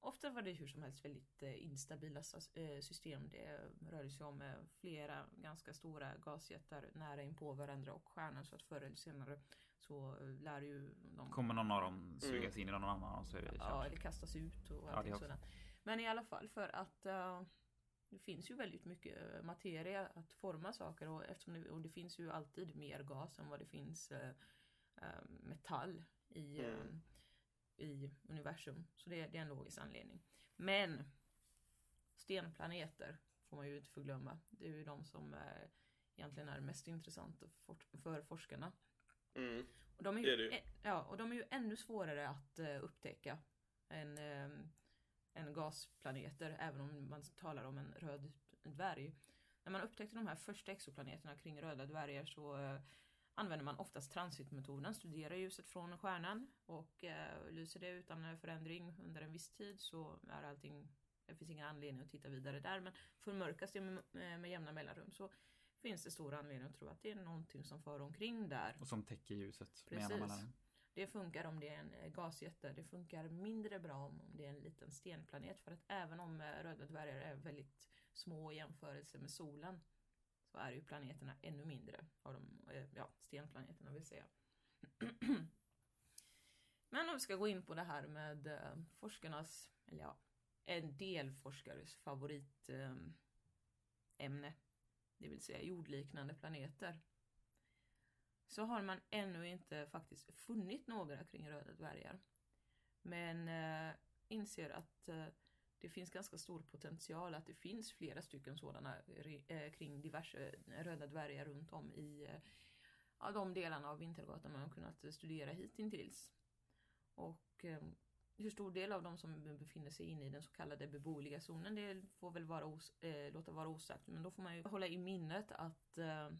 ofta var det hur som helst väldigt eh, instabila eh, system. Det rörde sig om eh, flera ganska stora gasjättar nära in på varandra och stjärnan så att förr eller senare så lär ju de Kommer någon av dem sugas in i någon annan och så är det Ja, kört. eller kastas ut och Ja, allting också. sådant. Men i alla fall för att eh, det finns ju väldigt mycket eh, materia att forma saker och, eftersom det, och det finns ju alltid mer gas än vad det finns eh, eh, metall i, eh, Mm. i universum. Så det, det är en logisk anledning. Men stenplaneter får man ju inte förglömma. Det är ju de som eh, egentligen är mest intressanta för, för forskarna. Mm. Och de är Det ju, är det ju. ä- ja, och de är ju ännu svårare att upptäcka än, än gasplaneter, även om man talar om en röd dvärg. När man upptäckte de här första exoplaneterna kring röda dvärgar så eh, använder man oftast transitmetoden, studerar ljuset från stjärnan och eh, lyser det utan eh, förändring under en viss tid så är allting, det finns ingen anledning att titta vidare där, men förmörkas det med, med, med jämna mellanrum så finns det stor anledning att tro att det är någonting som far omkring där. Och som täcker ljuset med Precis. jämna mellanrum. Det funkar om det är en eh, gasjätte. Det funkar mindre bra om det är en liten stenplanet. För att även om eh, röda dvärgar är väldigt små i jämförelse med solen så är ju planeterna ännu mindre av de eh, ja, stenplaneterna vill säga. Men om vi ska gå in på det här med forskarnas, eller ja, en del forskares favoritämne. det vill säga jordliknande planeter så har man ännu inte faktiskt funnit några kring röda dvärgar. Men eh, inser att eh, det finns ganska stor potential att det finns flera stycken sådana eh, kring diverse eh, röda dvärgar runt om i eh, ja, de delarna av Vintergatan man har kunnat studera hittills. Och eh, hur stor del av dem som befinner sig inne i den så kallade beboeliga zonen det får väl vara os- eh, låta vara osagt. Men då får man ju hålla i minnet att eh,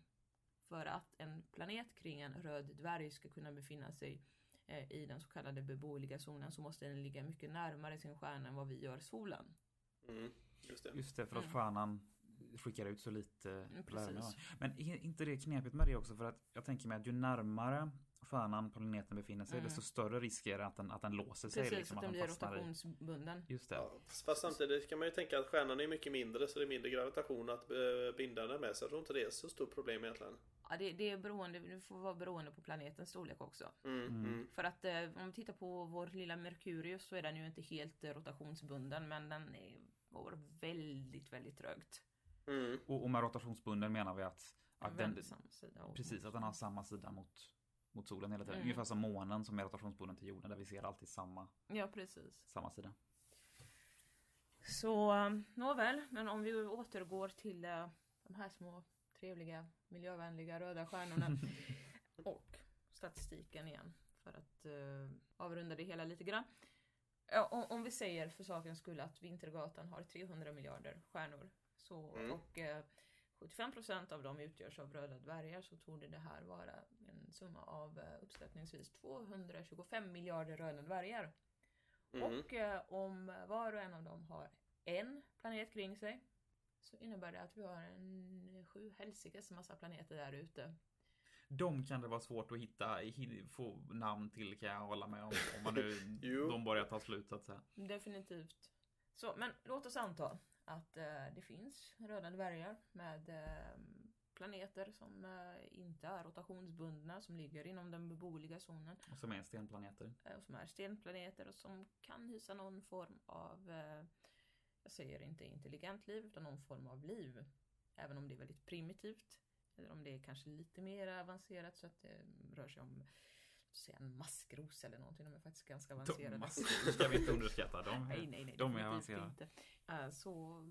för att en planet kring en röd dvärg ska kunna befinna sig eh, i den så kallade beboeliga zonen så måste den ligga mycket närmare sin stjärna än vad vi gör solen. Mm. Just det. Just det, för att Mm. stjärnan skickar ut så lite Mm, värme. precis. Men är inte det knepigt med det också? För att jag tänker mig att ju närmare stjärnan planeten befinner sig, Mm. desto större risk är det att den, att den låser sig. Precis, liksom, att den den blir rotationsbunden. Just det. Ja, fast samtidigt kan man ju tänka att stjärnan är mycket mindre så det är mindre gravitation att eh, binda den med. Så jag tror inte det är så stort problem egentligen. Ja, det, det, är beroende, det får vara beroende på planetens storlek också. Mm, mm. För att eh, om vi tittar på vår lilla Merkurius så är den ju inte helt eh, rotationsbunden men den är, går väldigt, väldigt trögt. Mm. Och, och med rotationsbunden menar vi att, att den, precis, att den har samma sida mot, mot solen hela tiden. Mm. Ungefär som månen som är rotationsbunden till jorden där vi ser alltid samma, Ja, precis. samma sida. Så nåväl, men om vi återgår till eh, de här små trevliga miljövänliga röda stjärnorna och statistiken igen för att eh, avrunda det hela lite grann. Ja, om, om vi säger för sakens skull att Vintergatan har 300 miljarder stjärnor så, Mm. och eh, 75% av dem utgörs av röda dvärgar så torde det här vara en summa av eh, uppskattningsvis 225 miljarder röda dvärgar. Mm. Och eh, om var och en av dem har en planet kring sig så innebär det att vi har en sju helsikes massa planeter där ute. De kan det vara svårt att hitta, hi- få namn till kan jag hålla med om. Om man nu, de börjar ta slut så att säga. Definitivt. Så, men låt oss anta att eh, det finns röda dvärgar med eh, planeter som eh, inte är rotationsbundna, som ligger inom den beboeliga zonen, Och som är stenplaneter. eh, som är stenplaneter och som kan hysa någon form av eh, jag säger inte intelligent liv utan någon form av liv. Även om det är väldigt primitivt. Eller om det är kanske lite mer avancerat så att det rör sig om säga en maskros eller någonting. De är faktiskt ganska avancerade. De maskros ska vi inte underskatta. De, nej, nej, nej, de är avancerade. inte. Eh, Så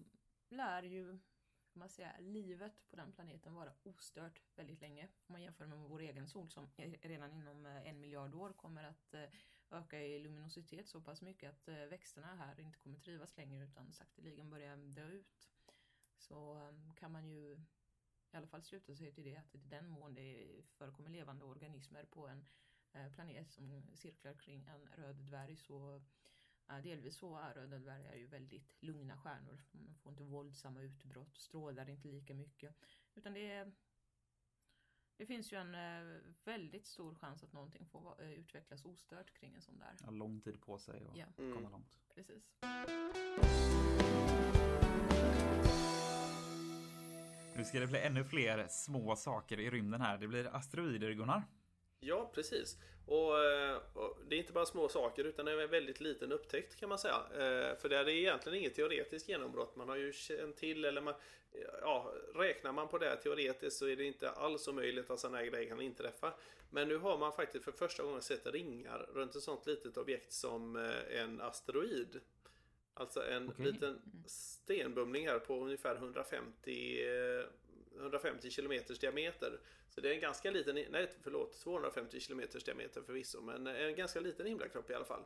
lär ju man säga, livet på den planeten vara ostört väldigt länge. Om man jämför med vår egen sol som redan inom eh, en miljard år kommer att eh, öka i luminositet så pass mycket att växterna här inte kommer trivas längre utan sakteligen börja dö ut. Så eh, kan man ju i alla fall sluta sig till det att i den mån det förekommer levande organismer på en planet som cirklar kring en röd dvärg så Ja, delvis så är röda dvärgar ju väldigt lugna stjärnor. De får inte våldsamma utbrott, strålar inte lika mycket. Utan det är det finns ju en eh, väldigt stor chans att någonting får eh, utvecklas ostört kring en sån där. Har lång tid på sig att Ja. Mm. komma långt. Precis. Nu ska det bli ännu fler små saker i rymden här. Det blir asteroider, Gunnar. Ja, precis. Och, eh, och det är inte bara små saker utan det är en väldigt liten upptäckt kan man säga. Eh, För det är egentligen inget teoretiskt genombrott. Man har ju känt till eller man, ja, räknar man på det här teoretiskt så är det inte alls omöjligt att sådana här grejer kan inträffa. Men nu har man faktiskt för första gången sett ringar runt ett sådant litet objekt som eh, en asteroid. Alltså en Okej. liten stenbumling här på ungefär 150 eh, 150 kilometers diameter. Så det är en ganska liten, nej förlåt, 250 kilometers diameter förvisso, men en ganska liten himlakropp i alla fall.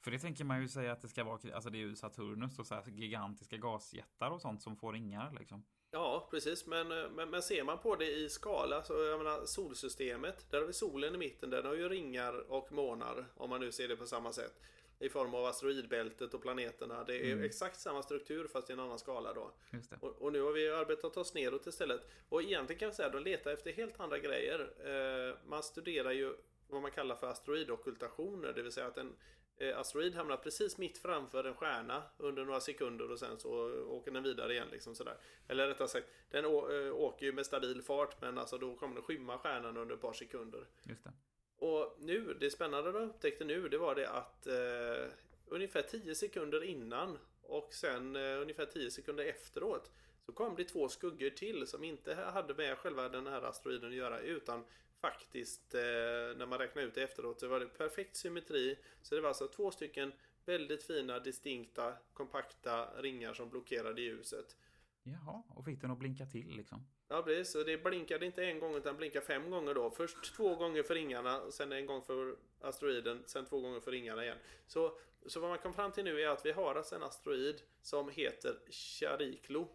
För det tänker man ju säga att det ska vara, alltså det är ju Saturnus och så här gigantiska gasjättar och sånt som får ringar liksom. Ja, precis. Men, men, men ser man på det i skala så jag menar solsystemet, där har vi solen i mitten, den har ju ringar och månar om man nu ser det på samma sätt. I form av asteroidbältet och planeterna. Det är Mm. exakt samma struktur fast i en annan skala då. Och, och nu har vi arbetat oss neråt istället. Och egentligen kan jag säga att de letar efter helt andra grejer. Eh, man studerar ju vad man kallar för asteroidockultationer. Det vill säga att en eh, asteroid hamnar precis mitt framför en stjärna under några sekunder och sen så åker den vidare igen. Liksom sådär. Eller rättare sagt, den eh, åker ju med stabil fart men alltså då kommer den skymma stjärnan under ett par sekunder. Just det. Och nu, det spännande de upptäckte nu, det var det att eh, ungefär 10 sekunder innan och sen eh, ungefär 10 sekunder efteråt så kom det två skuggor till som inte hade med själva den här asteroiden att göra utan faktiskt eh, när man räknar ut det efteråt så var det perfekt symmetri. Så det var alltså två stycken väldigt fina, distinkta, kompakta ringar som blockerade ljuset. Jaha, och fick den att blinka till liksom. Ja precis, så det blinkade inte en gång utan blinkade fem gånger då. Först två gånger för ringarna, sen en gång för asteroiden, sen två gånger för ringarna igen. Så, så vad man kom fram till nu är att vi har alltså en asteroid som heter Chariklo.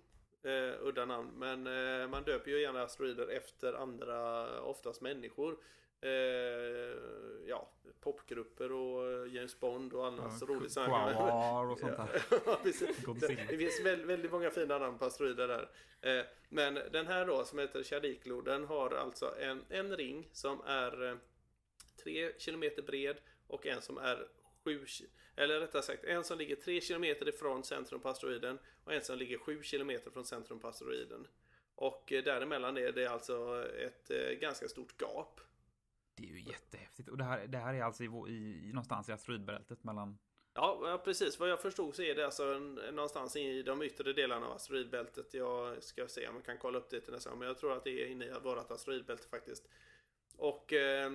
Eh, udda namn, men eh, man döper ju gärna asteroider efter andra, oftast människor. Eh, ja, popgrupper och James Bond och annat så roligt. Chihuahua och sånt där. Ja. Det finns väldigt, många fina namn på asteroider där. Eh, Men den här då som heter Chariklo den har alltså en, en ring som är 3 km bred och en som är 7 eller rättare sagt en som ligger 3 km ifrån centrum på asteroiden och en som ligger 7 km från centrum på asteroiden. Och eh, däremellan är det alltså ett eh, ganska stort gap. Det är ju jättehäftigt. Och det här, det här är alltså i, i, i någonstans i asteroidbältet mellan... Ja, precis. Vad jag förstod så är det alltså någonstans i de yttre delarna av asteroidbältet. Jag ska se om jag kan kolla upp det till nästa gång. Men jag tror att det är inne i vårt asteroidbälte faktiskt. Och eh,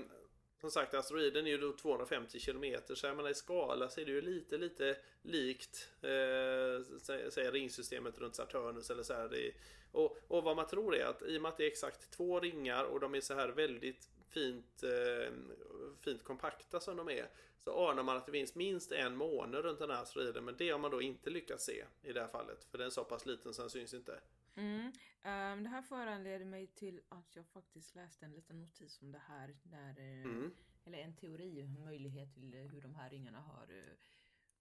som sagt, asteroiden är ju då 250 kilometer. Så jag menar i skala så är det ju lite, lite likt eh, säg ringsystemet runt Saturnus eller så här. Det är, och, och vad man tror är att i och med att det är exakt två ringar och de är så här väldigt fint, eh, fint kompakta som de är så anar man att det finns minst en måne runt den här asteroiden men det har man då inte lyckats se i det här fallet för den är så pass liten så den syns inte. Mm. Ehm, det här föranleder mig till att jag faktiskt läste en liten notis om det här. Där, eh, Mm. Eller en teori, en möjlighet till hur de här ringarna har eh,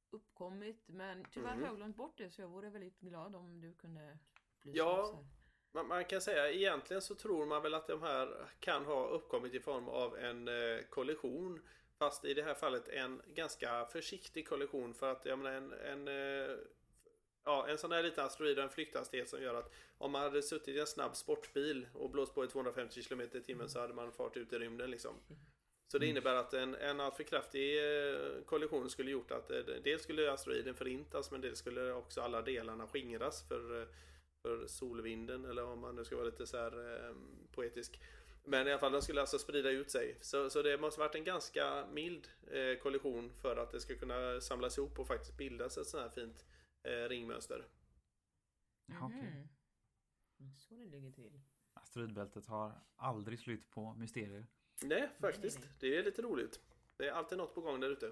uppkommit. Men tyvärr Mm. har jag glömt bort det så jag vore väldigt glad om du kunde Ja. Man, man kan säga egentligen så tror man väl att de här kan ha uppkommit i form av en eh, kollision. Fast i det här fallet en ganska försiktig kollision för att jag menar en, en eh, Ja, en sån här liten asteroid har en flykthastighet som gör att om man hade suttit i en snabb sportbil och blåst på i 250 km i timmen så hade man fart ut i rymden liksom. Så det Mm. innebär att en, en alltför kraftig eh, kollision skulle gjort att eh, dels skulle asteroiden förintas men dels skulle också alla delarna skingras för, eh, för solvinden eller om man nu ska vara lite så här eh, poetisk. Men i alla fall den skulle alltså sprida ut sig. Så, så det måste varit en ganska mild eh, kollision för att det ska kunna samlas ihop och faktiskt bildas ett sånt här fint eh, ringmönster. Ja, okej. Mhm. Så det ligger till. Asteroidbältet har aldrig slut på mysterier. Nej, faktiskt. nej. Det är lite roligt. Det är alltid något på gång där ute.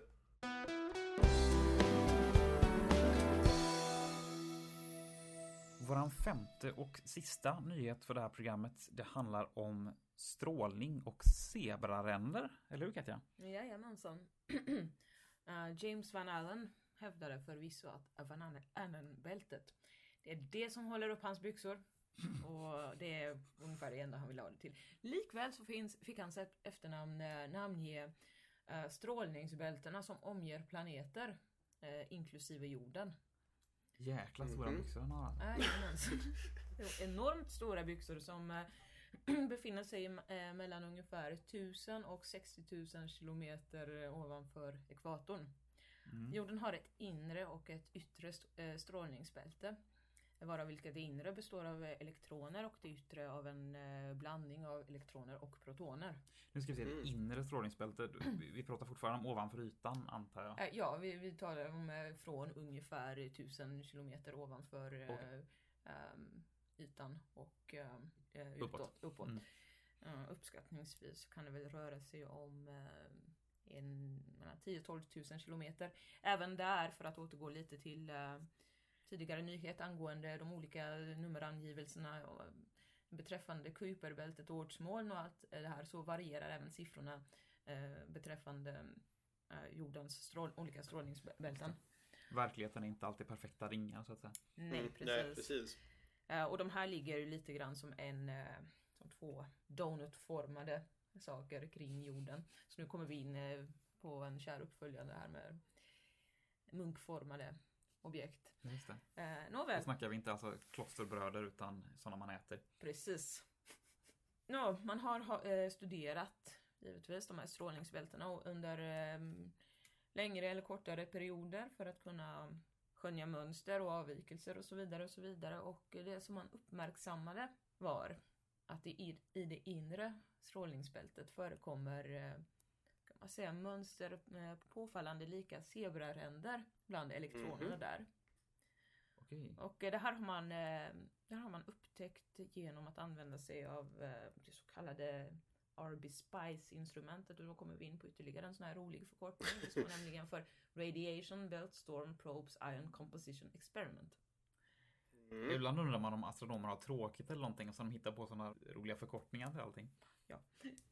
Våran femte och sista nyhet för det här programmet, det handlar om strålning och zebraränder. Eller hur Katja? Jajamensan. Eh, James Van Allen hävdade förvisso att Van Allen-bältet det är det som håller upp hans byxor. Och det är ungefär det enda han vill ha det till. Likväl så finns, fick hans efternamn eh, namnge eh, strålningsbältena som omger planeter, inklusive jorden. Jäkla stora Mhm. byxor han har. Det är Enormt stora byxor som eh, befinner sig eh, mellan ungefär 1000 och 60 000 kilometer eh, ovanför ekvatorn. Mm. Jorden har ett inre och ett yttre st- strålningsbälte. Varav vilket det inre består av eh, elektroner och det yttre av en eh, blandning av elektroner och protoner. Nu ska vi se ett Mm. inre strålningsbälte. Vi- pratar fortfarande om ovanför ytan antar jag. Eh, Ja, vi, vi talar om från ungefär 1000 kilometer ovanför Okej. ehm, ytan och Uppåt. utåt, uppåt. Mm. Uppskattningsvis kan det väl röra sig om en, mellan 10-12 000 kilometer. Även där, för att återgå lite till tidigare nyhet angående de olika nummerangivelserna och, beträffande Kuiperbältet och ortsmoln och allt det här så varierar även siffrorna eh, beträffande eh, jordens strål, olika strålningsbälten. Verkligheten är inte alltid perfekta ringar så att säga. Nej, Mm, precis. Nej, precis. Eh, och de här ligger ju lite grann som en, som två donutformade saker kring jorden. Så nu kommer vi in på en kär uppföljande här med munkformade objekt. Just det. Eh, Då nåväl, snackar vi inte alltså klosterbröder utan sådana man äter. precis. Nå, man har ha, eh, studerat givetvis de här strålningsbältena under eh, längre eller kortare perioder för att kunna skönja mönster och avvikelser och så vidare och så vidare. Och det som man uppmärksammade var att det i, i det inre strålningsbältet förekommer man säga, mönster eh, påfallande lika zebraränder bland elektronerna Mhm. där. Okej. Och eh, det här har man, eh, det här har man upptäckt genom att använda sig av det så kallade RB Spice instrumentet och då kommer vi in på ytterligare en sån här rolig förkortning. Det står nämligen för Radiation Belt Storm Probes Ion Composition Experiment. Mm. Ibland undrar man om astronomer har tråkigt eller någonting och så de hittar på sådana roliga förkortningar till allting.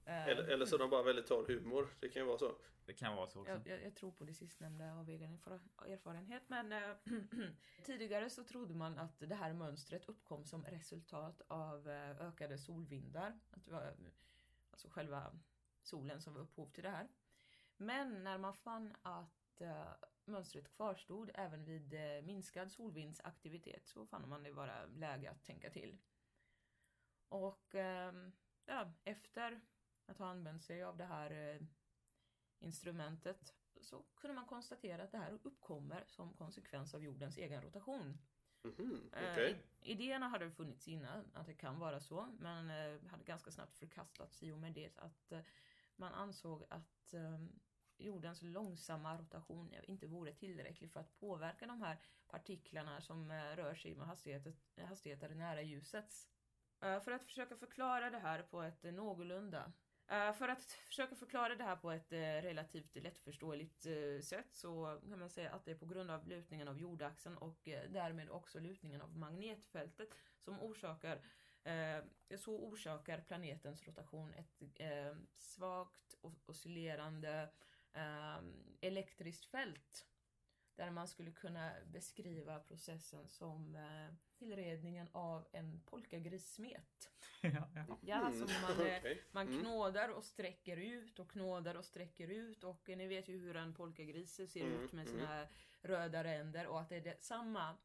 Eh, Eller, eller så är de bara väldigt torr humor. Det kan ju vara så. Det kan vara så också. Jag, jag, jag tror på det sistnämnda av egen erfar- erfarenhet men eh, tidigare så trodde man att det här mönstret uppkom som resultat av eh, ökade solvindar. Att det var eh, alltså själva solen som var upphov till det här. Men när man fann att eh, mönstret kvarstod även vid eh, minskad solvindsaktivitet så fann man det vara läge att tänka till. Och ehm, ja, efter att ha använt sig av det här eh, instrumentet så kunde man konstatera att det här uppkommer som konsekvens av jordens egen rotation. Mhm, Eh, Okej. Idéerna hade funnits innan att det kan vara så men eh, hade ganska snabbt förkastats i och med det att eh, man ansåg att eh, jordens långsamma rotation inte vore tillräcklig för att påverka de här partiklarna som eh, rör sig med hastigheter, hastigheter nära ljusets. Eh, för att försöka förklara det här på ett eh, någorlunda eh, För att försöka förklara det här på ett relativt lättförståeligt sätt så kan man säga att det är på grund av lutningen av jordaxeln och därmed också lutningen av magnetfältet som orsakar så orsakar planetens rotation ett svagt oscillerande elektriskt fält. Där man skulle kunna beskriva processen som eh, tillredningen av en polkagrissmet. ja, ja. Ja, Mm, som man, eh, okej. man Mm. knådar och sträcker ut och knådar och sträcker ut och eh, ni vet ju hur en polkagris ser Mm, ut med mm. sina röda ränder och att det är det, samma,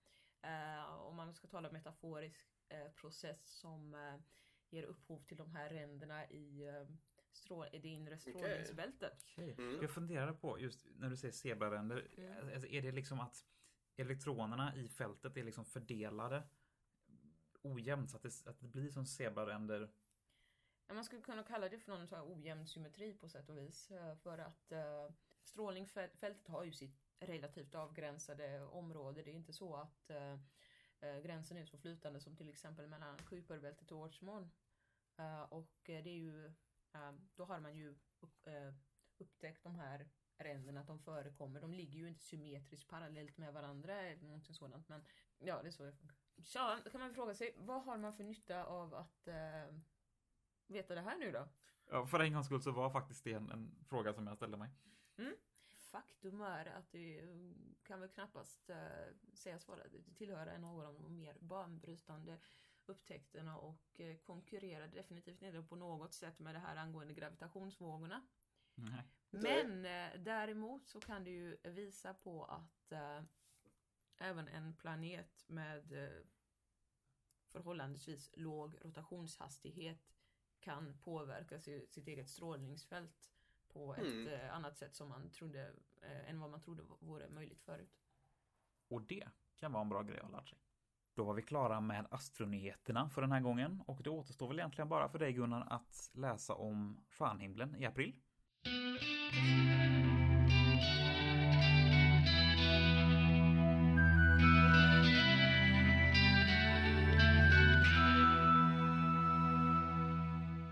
eh, om man ska tala metaforisk eh, process som eh, ger upphov till de här ränderna i eh, strål, det inre strålningsbältet. Okej. Mm. Jag funderar på, just när du säger zebraränder, Mm. alltså, är det liksom att elektronerna i fältet är liksom fördelade ojämnt så att det, att det blir som zebraränder? Ja, man skulle kunna kalla det för någon sån här ojämn symmetri på sätt och vis. eh, För att uh, strålningsfältet har ju sitt relativt avgränsade område. Det är inte så att eh, eh, gränsen är så flytande som till exempel mellan Kuiperbältet och Årsmån. Eh, och eh, det är ju, eh, då har man ju upp, eh, upptäckt de här ränderna, att de förekommer. De ligger ju inte symmetriskt parallellt med varandra eller någonting sådant. Men ja, det är så det funkar. Så då kan man fråga sig, vad har man för nytta av att eh, veta det här nu då? Ja, för en gångs skull så var faktiskt det en, en fråga som jag ställde mig. Faktum är att det eh, kan väl knappast eh, sägas vara tillhöra en av de mer banbrytande upptäckterna och eh, konkurrerar definitivt inte på något sätt med det här angående gravitationsvågorna. Nej. Men eh, däremot så kan det ju visa på att eh, även en planet med eh, förhållandevis låg rotationshastighet kan påverka si- sitt eget strålningsfält på ett Mm. eh, annat sätt som man trodde, eh, än vad man trodde vore möjligt förut. Och det kan vara en bra grej att ha lärt sig. Då var vi klara med astronyheterna för den här gången och det återstår väl egentligen bara för dig Gunnar att läsa om stjärnhimlen i april.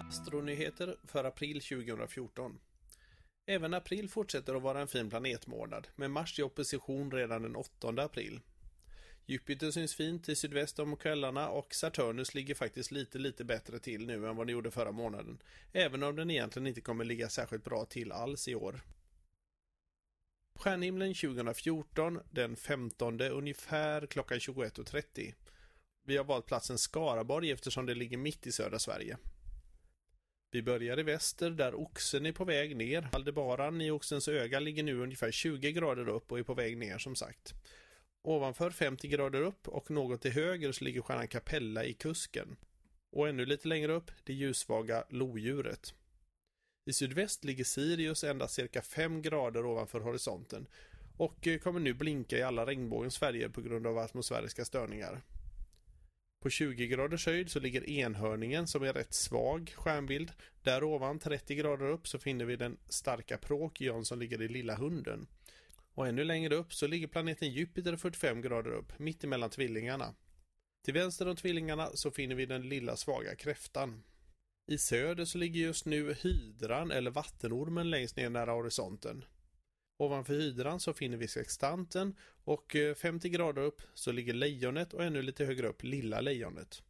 Astronyheter för april 2014. Även april fortsätter att vara en fin planetmånad, med Mars i opposition redan den 8 april. Jupiter syns fint i sydväst om kvällarna och Saturnus ligger faktiskt lite, lite bättre till nu än vad den gjorde förra månaden. Även om den egentligen inte kommer ligga särskilt bra till alls i år. Stjärnhimlen 2014, den 15 ungefär klockan 21.30. Vi har valt platsen Skaraborg eftersom det ligger mitt i södra Sverige. Vi börjar i väster där oxen är på väg ner. Aldebaran i oxens öga ligger nu ungefär 20 grader upp och är på väg ner som sagt. Ovanför 50 grader upp och något till höger så ligger stjärnan Capella i kusken. Och ännu lite längre upp det ljussvaga lodjuret. I sydväst ligger Sirius endast cirka 5 grader ovanför horisonten och eh, kommer nu blinka i alla regnbågens färger på grund av atmosfäriska störningar. På 20 graders höjd så ligger enhörningen som är rätt svag stjärnbild. Där ovan 30 grader upp så finner vi den starka Prokion som ligger i Lilla Hunden. Och ännu längre upp så ligger planeten Jupiter 45 grader upp, mitt emellan tvillingarna. Till vänster om tvillingarna så finner vi den lilla svaga kräftan. I söder så ligger just nu hydran eller vattenormen längst ner nära horisonten. Ovanför hydran så finner vi sextanten och eh, 50 grader upp så ligger lejonet och ännu lite högre upp lilla lejonet.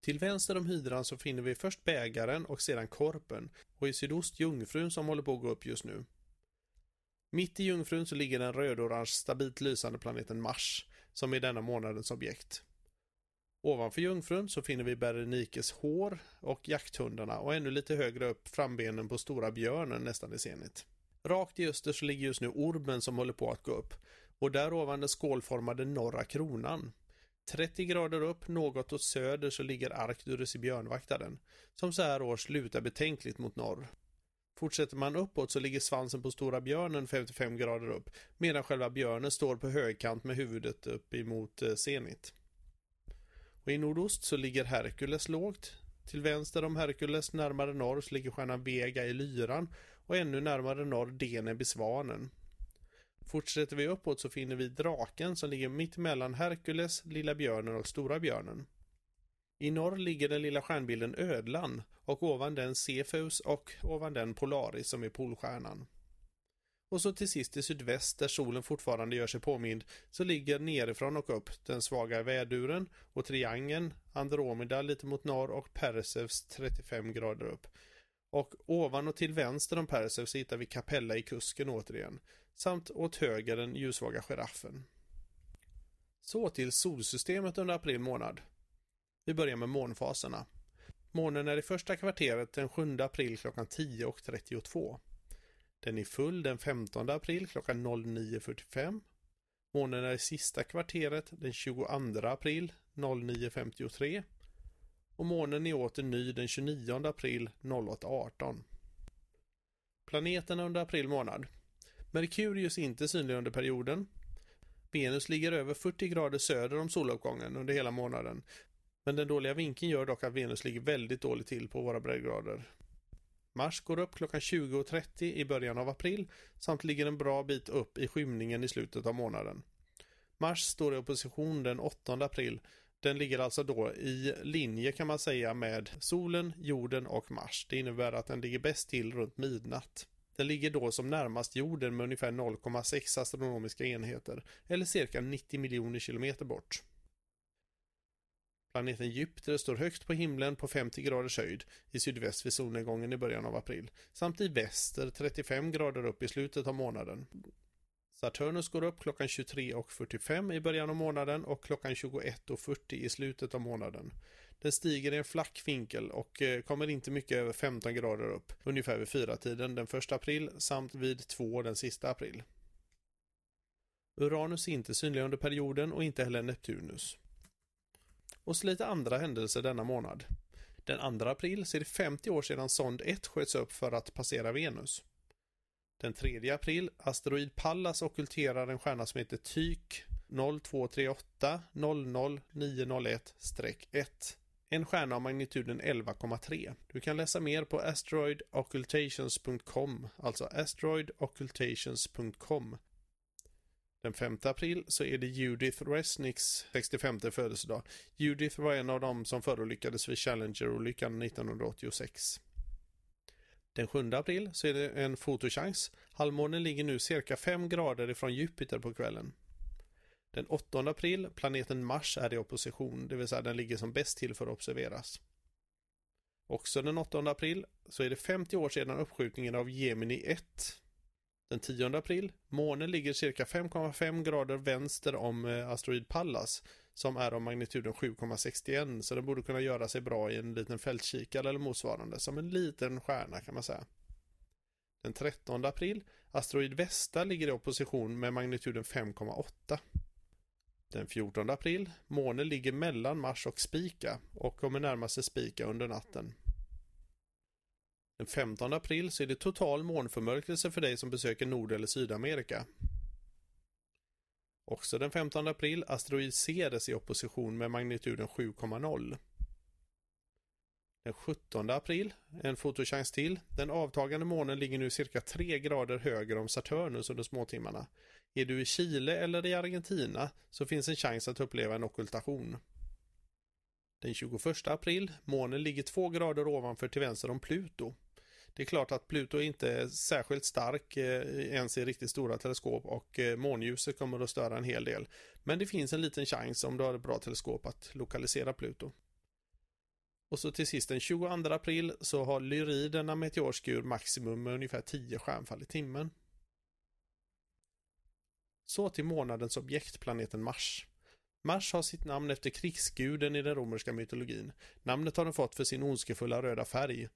Till vänster om hydran så finner vi först bägaren och sedan korpen och i sydost jungfrun som håller på att gå upp just nu. Mitt i jungfrun så ligger den rödorange stabilt lysande planeten Mars som är denna månadens objekt. Ovanför jungfrun så finner vi Berenikes hår och jakthundarna och ännu lite högre upp frambenen på stora björnen nästan i zenit. Rakt i öster så ligger just nu ormen som håller på att gå upp och där ovan den skålformade norra kronan. 30 grader upp, något åt söder, så ligger Arcturus i björnvaktaren, som så här års lutar betänkligt mot norr. Fortsätter man uppåt så ligger svansen på stora björnen 55 grader upp, medan själva björnen står på högkant med huvudet upp emot eh, zenit. Och i nordost så ligger Herkules lågt. Till vänster om Herkules, närmare norr, så ligger stjärnan Vega i lyran och ännu närmare norr Deneb i svanen. Fortsätter vi uppåt så finner vi draken som ligger mitt mellan Herkules, lilla björnen och stora björnen. I norr ligger den lilla stjärnbilden ödlan och ovan den Cepheus och ovan den Polaris som är polstjärnan. Och så till sist i sydväst där solen fortfarande gör sig påmind så ligger nerifrån och upp den svaga väduren och triangeln, Andromeda lite mot norr och Perseus 35 grader upp. Och ovan och till vänster om Perseus hittar vi Capella i kusken återigen samt åt höger den ljussvaga giraffen. Så till solsystemet under april månad. Vi börjar med månfaserna. Månen är i första kvarteret den 7 april klockan 10.32. Den är full den 15 april klockan 09.45. Månen är i sista kvarteret den 22 april 09.53. Och månen är åter ny den 29 april 08.18. Planeterna under april månad. Merkurius är inte synlig under perioden. Venus ligger över 40 grader söder om soluppgången under hela månaden. Men den dåliga vinkeln gör dock att Venus ligger väldigt dåligt till på våra breddgrader. Mars går upp klockan 20.30 i början av april samt ligger en bra bit upp i skymningen i slutet av månaden. Mars står i opposition den 8 april. Den ligger alltså då i linje kan man säga med solen, jorden och Mars. Det innebär att den ligger bäst till runt midnatt. Den ligger då som närmast jorden med ungefär 0,6 astronomiska enheter eller cirka 90 miljoner kilometer bort. Planeten Jupiter står högst på himlen på 50 graders höjd i sydväst vid solnedgången i början av april samt i väster 35 grader upp i slutet av månaden. Saturnus går upp klockan 23.45 i början av månaden och klockan 21.40 i slutet av månaden. Den stiger i en flack vinkel och eh, kommer inte mycket över 15 grader upp, ungefär vid fyratiden den 1 april samt vid 2 den sista april. Uranus är inte synlig under perioden och inte heller Neptunus. Och så lite andra händelser denna månad. Den 2 april så är det 50 år sedan sond 1 sköts upp för att passera Venus. Den 3 april, asteroid Pallas ockulterar en stjärna som heter Tyk 0238 00901-1. En stjärna av magnituden 11,3. Du kan läsa mer på asteroidoccultations.com, alltså asteroidoccultations.com. Den 5 april så är det Judith Resnicks 65 födelsedag. Judith var en av dem som förolyckades vid Challenger-olyckan 1986. Den 7 april så är det en fotochans. Halvmånen ligger nu cirka 5 grader ifrån Jupiter på kvällen. Den 8 april, planeten Mars är i opposition, det vill säga den ligger som bäst till för att observeras. Också den 8 april så är det 50 år sedan uppskjutningen av Gemini 1. Den 10 april, månen ligger cirka 5,5 grader vänster om eh, asteroid Pallas som är av magnituden 7,61 så den borde kunna göra sig bra i en liten fältkikare eller motsvarande som en liten stjärna kan man säga. Den 13 april, asteroid Vesta ligger i opposition med magnituden 5,8. Den 14 april, månen ligger mellan Mars och Spika och kommer närma sig Spika under natten. Den 15 april så är det total månförmörkelse för dig som besöker Nord eller Sydamerika. Också den 15 april, asteroid Ceres i opposition med magnituden 7,0. Den 17 april, en fotochans till. Den avtagande månen ligger nu cirka 3 grader högre om Saturnus under småtimmarna. Är du i Chile eller i Argentina så finns en chans att uppleva en okkultation. Den 21 april, månen ligger 2 grader ovanför till vänster om Pluto. Det är klart att Pluto inte är särskilt stark eh, ens i riktigt stora teleskop och eh, månljuset kommer att störa en hel del. Men det finns en liten chans om du har ett bra teleskop att lokalisera Pluto. Och så till sist den 22 april så har Lyrid meteorskur maximum med ungefär 10 stjärnfall i timmen. Så till månadens objekt, planeten Mars. Mars har sitt namn efter krigsguden i den romerska mytologin. Namnet har den fått för sin ondskefulla röda färg.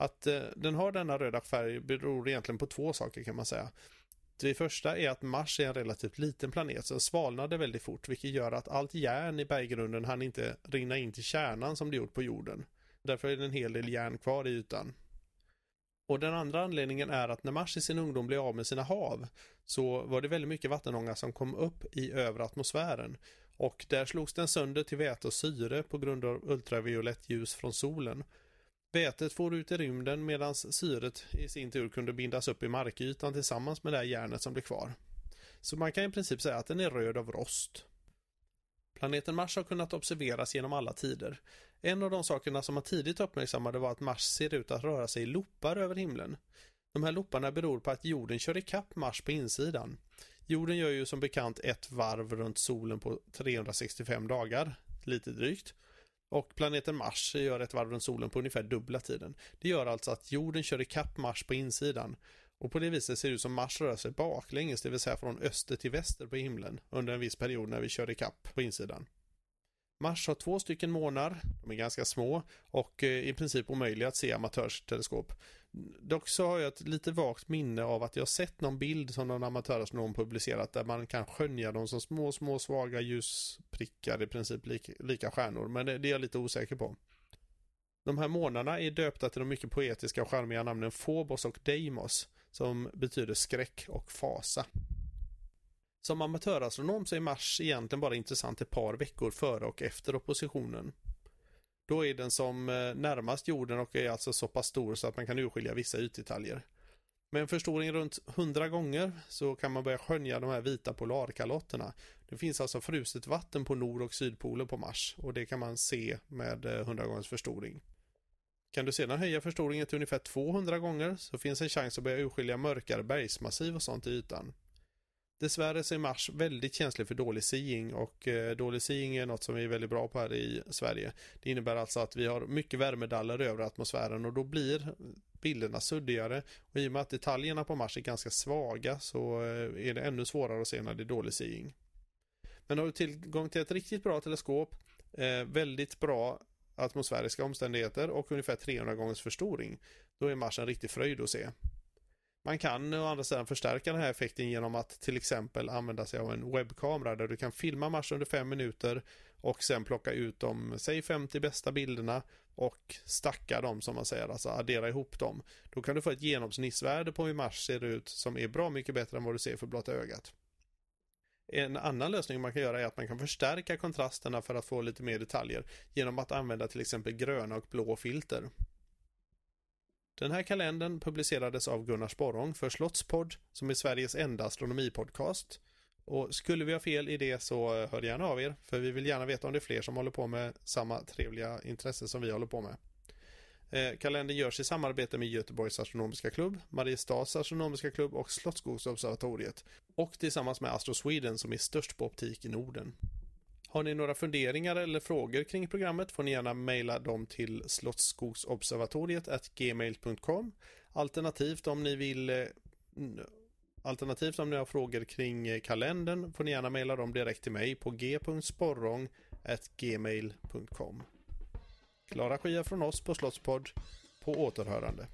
Att eh, den har denna röda färg beror egentligen på två saker kan man säga. Det första är att Mars är en relativt liten planet som svalnade väldigt fort vilket gör att allt järn i berggrunden hann inte rinna in till kärnan som det gjort på jorden. Därför är det en hel del järn kvar i ytan. Och den andra anledningen är att när Mars i sin ungdom blev av med sina hav så var det väldigt mycket vattenånga som kom upp i övre atmosfären och där slogs den sönder till väte och syre på grund av ultraviolett ljus från solen. Vätet for ut i rymden medan syret i sin tur kunde bindas upp i markytan tillsammans med det här järnet som blev kvar. Så man kan i princip säga att den är röd av rost. Planeten Mars har kunnat observeras genom alla tider. En av de sakerna som man tidigt uppmärksammade var att Mars ser ut att röra sig i loppar över himlen. De här lopparna beror på att jorden kör ikapp Mars på insidan. Jorden gör ju som bekant ett varv runt solen på 365 dagar, lite drygt. Och planeten Mars gör ett varv runt solen på ungefär dubbla tiden. Det gör alltså att jorden kör ikapp Mars på insidan. Och på det viset ser det ut som Mars rör sig baklänges, det vill säga från öster till väster på himlen under en viss period när vi kör ikapp på insidan. Mars har två stycken månar, de är ganska små och eh, i princip omöjliga att se i amatörsteleskop. Dock så har jag ett lite vagt minne av att jag sett någon bild som någon amatörastronom publicerat där man kan skönja dem som små, små svaga ljusprickar i princip lika, lika stjärnor, men det, det är jag lite osäker på. De här månarna är döpta till de mycket poetiska och charmiga namnen Phobos och Deimos, som betyder skräck och fasa. Som amatörastronom så är Mars egentligen bara intressant ett par veckor före och efter oppositionen. Då är den som eh, närmast jorden och är alltså så pass stor så att man kan urskilja vissa ytdetaljer. Med en förstoring runt 100 gånger så kan man börja skönja de här vita polarkalotterna. Det finns alltså fruset vatten på nord och sydpolen på Mars och det kan man se med eh, 100 gångers förstoring. Kan du sedan höja förstoringen till ungefär 200 gånger så finns en chans att börja urskilja mörkare bergsmassiv och sånt i ytan. Dessvärre så är Mars väldigt känslig för dålig seeing och eh, dålig seeing är något som vi är väldigt bra på här i Sverige. Det innebär alltså att vi har mycket värmedaller över atmosfären och då blir bilderna suddigare och i och med att detaljerna på Mars är ganska svaga så eh, är det ännu svårare att se när det är dålig seeing. Men har du tillgång till ett riktigt bra teleskop, eh, väldigt bra atmosfäriska omständigheter och ungefär 300 gångers förstoring, då är Mars en riktig fröjd att se. Man kan å andra sidan förstärka den här effekten genom att till exempel använda sig av en webbkamera där du kan filma Mars under fem minuter och sen plocka ut de, säg 50 bästa bilderna och stacka dem som man säger, alltså addera ihop dem. Då kan du få ett genomsnittsvärde på hur Mars ser ut som är bra mycket bättre än vad du ser för blotta ögat. En annan lösning man kan göra är att man kan förstärka kontrasterna för att få lite mer detaljer genom att använda till exempel gröna och blå filter. Den här kalendern publicerades av Gunnar Sporrong för Slottspodd som är Sveriges enda astronomipodcast. Och skulle vi ha fel i det så eh, hör gärna av er, för vi vill gärna veta om det är fler som håller på med samma trevliga intresse som vi håller på med. Eh, kalendern görs i samarbete med Göteborgs astronomiska klubb, Mariestads astronomiska klubb och Slottsskogsobservatoriet och tillsammans med Astro Sweden som är störst på optik i Norden. Har ni några funderingar eller frågor kring programmet får ni gärna mejla dem till slottsskogsobservatoriet gmail.com Alternativt om ni vill eh, Alternativt om ni har frågor kring eh, kalendern får ni gärna mejla dem direkt till mig på g.sporrong gmail.com Klara Skia från oss på Slottspodd. På återhörande.